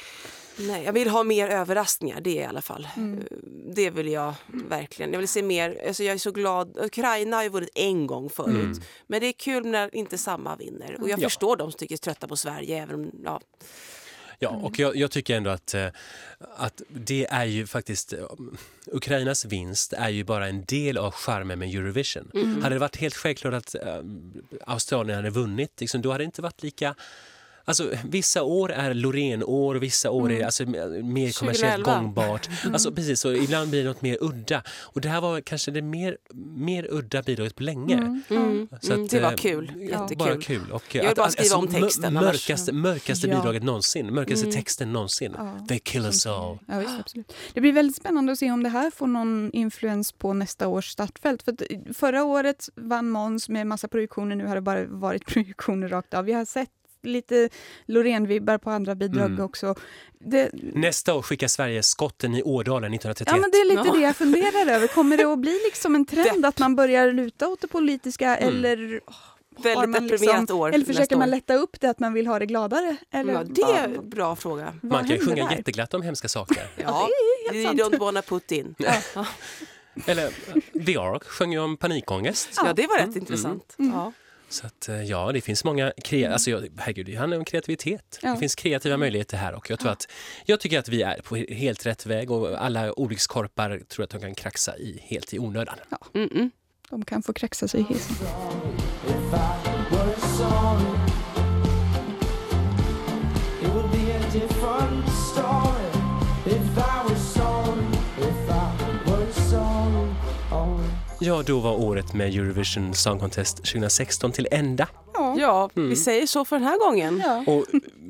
Speaker 2: Nej, jag vill ha mer överraskningar, det i alla fall.
Speaker 3: Mm.
Speaker 2: Eh, Det vill jag verkligen. Jag vill se mer. Alltså jag är så glad. Ukraina har ju vunnit en gång förut.
Speaker 1: Mm.
Speaker 2: Men det är kul när inte samma vinner. Och jag
Speaker 1: Ja.
Speaker 2: förstår de som tycker är trötta på Sverige. Även om, ja.
Speaker 1: Ja, och jag, jag tycker ändå att, eh, att det är ju faktiskt... eh, Ukrainas vinst är ju bara en del av charmen med Eurovision. Hade det varit helt självklart att Australien hade vunnit, liksom, då hade det inte varit lika... Alltså, vissa år är Loreen-år, vissa år är alltså, mer kommersiellt
Speaker 2: 2011.
Speaker 1: gångbart. Alltså, precis, så ibland blir det något mer udda. Och det här var kanske det mer, mer udda bidraget på länge.
Speaker 2: Mm.
Speaker 1: Så
Speaker 2: Mm,
Speaker 1: att,
Speaker 2: det var
Speaker 1: eh,
Speaker 2: kul. Jättekul.
Speaker 1: Bara kul. Och,
Speaker 2: Jag vill bara skriva om
Speaker 1: mör-
Speaker 2: texten, annars-
Speaker 1: Mörkaste, mörkaste
Speaker 3: Ja.
Speaker 1: bidraget någonsin. Mörkaste texten någonsin.
Speaker 3: Ja.
Speaker 1: They kill us all.
Speaker 3: Ja, visst, absolut. Det blir väldigt spännande att se om det här får någon influens på nästa års startfält. För att förra året vann Måns med massa projektioner, nu har det bara varit [laughs] projektioner rakt av. Vi har sett lite Loreen-vibbar på andra bidrag
Speaker 1: Mm.
Speaker 3: också. Det,
Speaker 1: Nästa år skickar Sverige skotten i Ådalen 1931.
Speaker 3: ja, men det är lite
Speaker 2: Ja.
Speaker 3: det jag funderar över. Kommer det att bli liksom en trend att man börjar luta åt det politiska eller har
Speaker 2: Väldigt
Speaker 3: man
Speaker 2: deprimerat
Speaker 3: liksom,
Speaker 2: år
Speaker 3: Eller försöker man lätta upp det att man vill ha det gladare? Eller,
Speaker 2: Ja, det är en bra fråga.
Speaker 3: vad
Speaker 1: Man kan ju sjunga
Speaker 3: där?
Speaker 1: jätteglatt om hemska saker. [laughs]
Speaker 2: Ja,
Speaker 3: det är helt sant.
Speaker 2: don't wanna put in. Ja, [laughs]
Speaker 1: Eller eh, The Ark sjöng ju om panikångest.
Speaker 2: ja det var rätt intressant. Ja.
Speaker 1: Så att, eh, ja, det finns många kre- alltså, jag, herregud, det handlar om kreativitet.
Speaker 3: Ja.
Speaker 1: Det finns kreativa möjligheter här och jag tror att jag tycker att vi är på helt rätt väg och alla olyckskorpar tror att de kan kraxa i helt i onödan.
Speaker 2: Mm -mm.
Speaker 3: De kan få kraxa sig
Speaker 6: I were
Speaker 1: Ja, då var året med Eurovision Song Contest 2016 till ända.
Speaker 2: Ja, vi säger så för den här gången. Ja,
Speaker 3: Ja.
Speaker 1: Och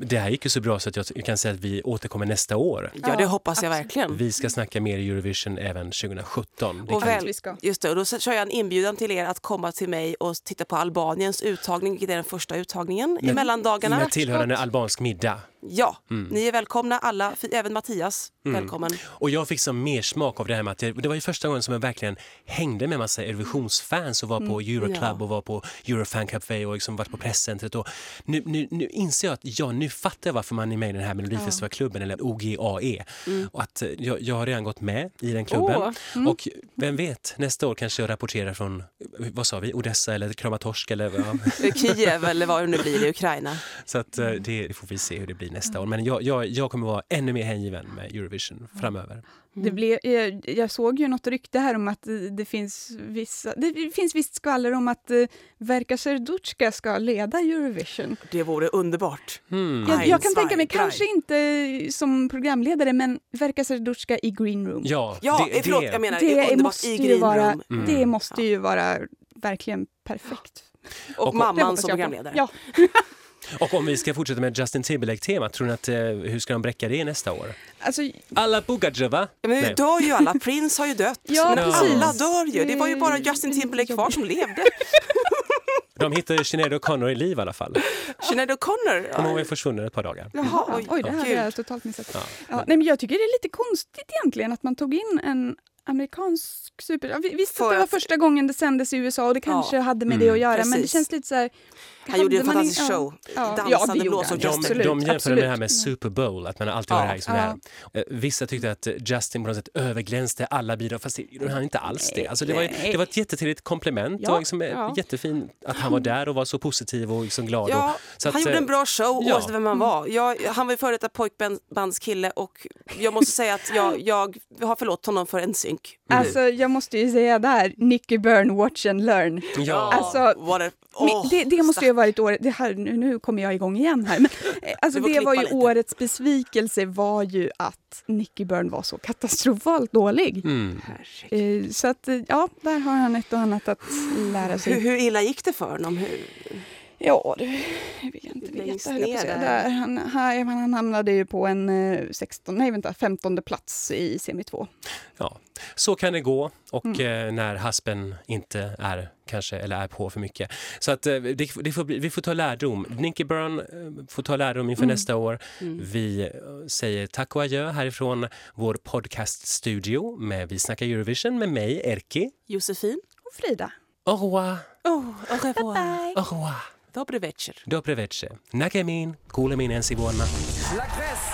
Speaker 1: det här gick ju så bra så att jag kan säga att vi återkommer nästa år.
Speaker 2: det hoppas jag verkligen.
Speaker 1: Vi ska snacka mer Eurovision även 2017. Det
Speaker 2: Och väl,
Speaker 3: vi ska.
Speaker 2: just det, och då kör jag en inbjudan till er att komma till mig och titta på Albaniens uttagning, vilket är den första uttagningen i
Speaker 1: Med-
Speaker 2: mellandagarna.
Speaker 1: Med tillhörande albansk middag.
Speaker 2: Ja,
Speaker 1: Mm.
Speaker 2: ni är välkomna alla, även Mattias. Välkommen.
Speaker 1: Och jag fick som mer smak av det här med att jag, det var ju första gången som jag verkligen hängde med massa Eurovisionsfans och var på Euroclub
Speaker 2: Ja.
Speaker 1: och var på Eurofan Café och liksom varit på presscentret. Och nu, nu, nu inser jag att ja, nu fattar jag varför man är med i den här Melodifestivalklubben eller OGAE. Och att eh, jag, jag har redan gått med i den klubben.
Speaker 2: Åh,
Speaker 1: Och vem vet, nästa år kanske jag rapporterar från, eh, vad sa vi, Odessa eller Kramatorsk eller ja. [laughs]
Speaker 2: Kiev eller vad det nu blir i Ukraina.
Speaker 1: Så att eh, det, det får vi se hur det blir nästa år. Men jag, jag, jag kommer vara ännu mer hängiven med Eurovision framöver.
Speaker 3: Det blev, jag, jag såg ju något rykte här om att det, det finns vissa, det finns visst skvaller om att uh, Verka Serduchka ska leda Eurovision.
Speaker 2: Det vore underbart.
Speaker 1: Hmm.
Speaker 3: Jag, jag kan tänka mig, kanske inte som programledare, men Verka Serduchka i Green Room.
Speaker 1: Ja,
Speaker 2: Ja,
Speaker 1: det,
Speaker 2: eh, förlåt,
Speaker 1: det,
Speaker 2: jag menar
Speaker 3: det
Speaker 2: underbart
Speaker 3: måste
Speaker 2: i
Speaker 3: ju
Speaker 2: Green
Speaker 3: vara,
Speaker 2: Room.
Speaker 1: Mm.
Speaker 3: det måste ju vara verkligen perfekt.
Speaker 2: Och,
Speaker 1: Och-
Speaker 3: Det
Speaker 2: mamman som programledare.
Speaker 3: Ja, [laughs]
Speaker 1: Och om vi ska fortsätta med Justin Timberlake-temat, tror ni att, eh, hur ska de bräcka det nästa år?
Speaker 3: alltså,
Speaker 1: Alla Bugajeva?
Speaker 2: Men nu dör ju alla. Prince har ju dött. [laughs]
Speaker 3: Ja,
Speaker 2: Men
Speaker 3: precis.
Speaker 2: alla dör ju. Det var ju bara Justin Timberlake kvar som levde. [laughs]
Speaker 1: De hittade Sinéad O'Connor i liv i alla fall. [laughs]
Speaker 2: Sinéad O'Connor.
Speaker 1: Hon var ju försvunnen ett par dagar.
Speaker 2: Jaha, oj.
Speaker 3: oj, det hade
Speaker 2: Gud.
Speaker 3: jag totalt missat.
Speaker 1: Ja.
Speaker 3: Ja, nej, men jag tycker det är lite konstigt egentligen att man tog in en amerikansk super... Ja, vi- visst att det var första gången det sändes i USA och det kanske hade med
Speaker 1: Mm.
Speaker 3: det att göra, men det
Speaker 2: Precis.
Speaker 3: känns lite så här...
Speaker 2: Han gjorde en
Speaker 3: in-
Speaker 2: fantastisk
Speaker 3: ja.
Speaker 2: show.
Speaker 3: Ja,
Speaker 2: Dansande
Speaker 3: ja, det gjorde
Speaker 2: blåsorkester.
Speaker 3: han.
Speaker 1: De,
Speaker 3: Absolut,
Speaker 1: de jämförde med det här
Speaker 3: absolut.
Speaker 1: med Super Bowl, att man alltid har
Speaker 2: Ja.
Speaker 1: det här, liksom det här. Eh, Vissa tyckte att eh, Justin på något sätt överglänste alla bidrag, fast det gjorde han inte alls det. Alltså det, var, det var ett jättetrevligt komplement
Speaker 3: Ja,
Speaker 1: och liksom, eh,
Speaker 2: ja.
Speaker 1: jättefint att han var där och var så positiv och liksom glad.
Speaker 2: Ja,
Speaker 1: och, så
Speaker 2: han
Speaker 1: att,
Speaker 2: gjorde
Speaker 1: eh,
Speaker 2: en bra show
Speaker 1: ja.
Speaker 2: oavsett vem han var. Jag, han var ju före detta pojkbandskille och jag måste säga att jag, jag har förlåtit honom för en synk.
Speaker 3: Alltså, jag måste ju säga där, Nicky Byrne, watch and learn.
Speaker 1: Ja.
Speaker 3: Alltså,
Speaker 2: What a,
Speaker 3: Det, det måste ju ha varit året, det här, nu, nu kommer jag igång igen här, men [laughs] eh, alltså
Speaker 2: Du
Speaker 3: det var ju
Speaker 2: lite.
Speaker 3: årets besvikelse var ju att Nicky Byrne var så katastrofalt dålig.
Speaker 1: Mm.
Speaker 3: Eh, Så att eh, ja, där har han ett och annat att lära
Speaker 2: Hur,
Speaker 3: sig.
Speaker 2: hur illa gick det för honom? Hur,
Speaker 3: Ja, vill jag inte
Speaker 2: Längst
Speaker 3: veta. höll jag på
Speaker 2: där.
Speaker 3: Där, han, här, han hamnade ju på en eh, 16, nej vänta, 15 plats i semi 2.
Speaker 1: Ja, så kan det gå och
Speaker 3: Mm.
Speaker 1: eh, när haspen inte är kanske eller är på för mycket. Så att eh, det, det får bli, vi får ta lärdom. Nicky Byrne eh, får ta lärdom inför
Speaker 3: Mm.
Speaker 1: nästa år. Vi eh, säger tack och adjö härifrån vår podcaststudio med Vi snackar Eurovision med mig, Erki.
Speaker 2: Josefin?
Speaker 3: Och Frida.
Speaker 1: Au revoir,
Speaker 2: Oh, au revoir.
Speaker 1: au revoir.
Speaker 2: Dobry wieczór.
Speaker 1: Dobre večer. Nakamin, kuulemin ensi vuonna.
Speaker 6: La Grèce.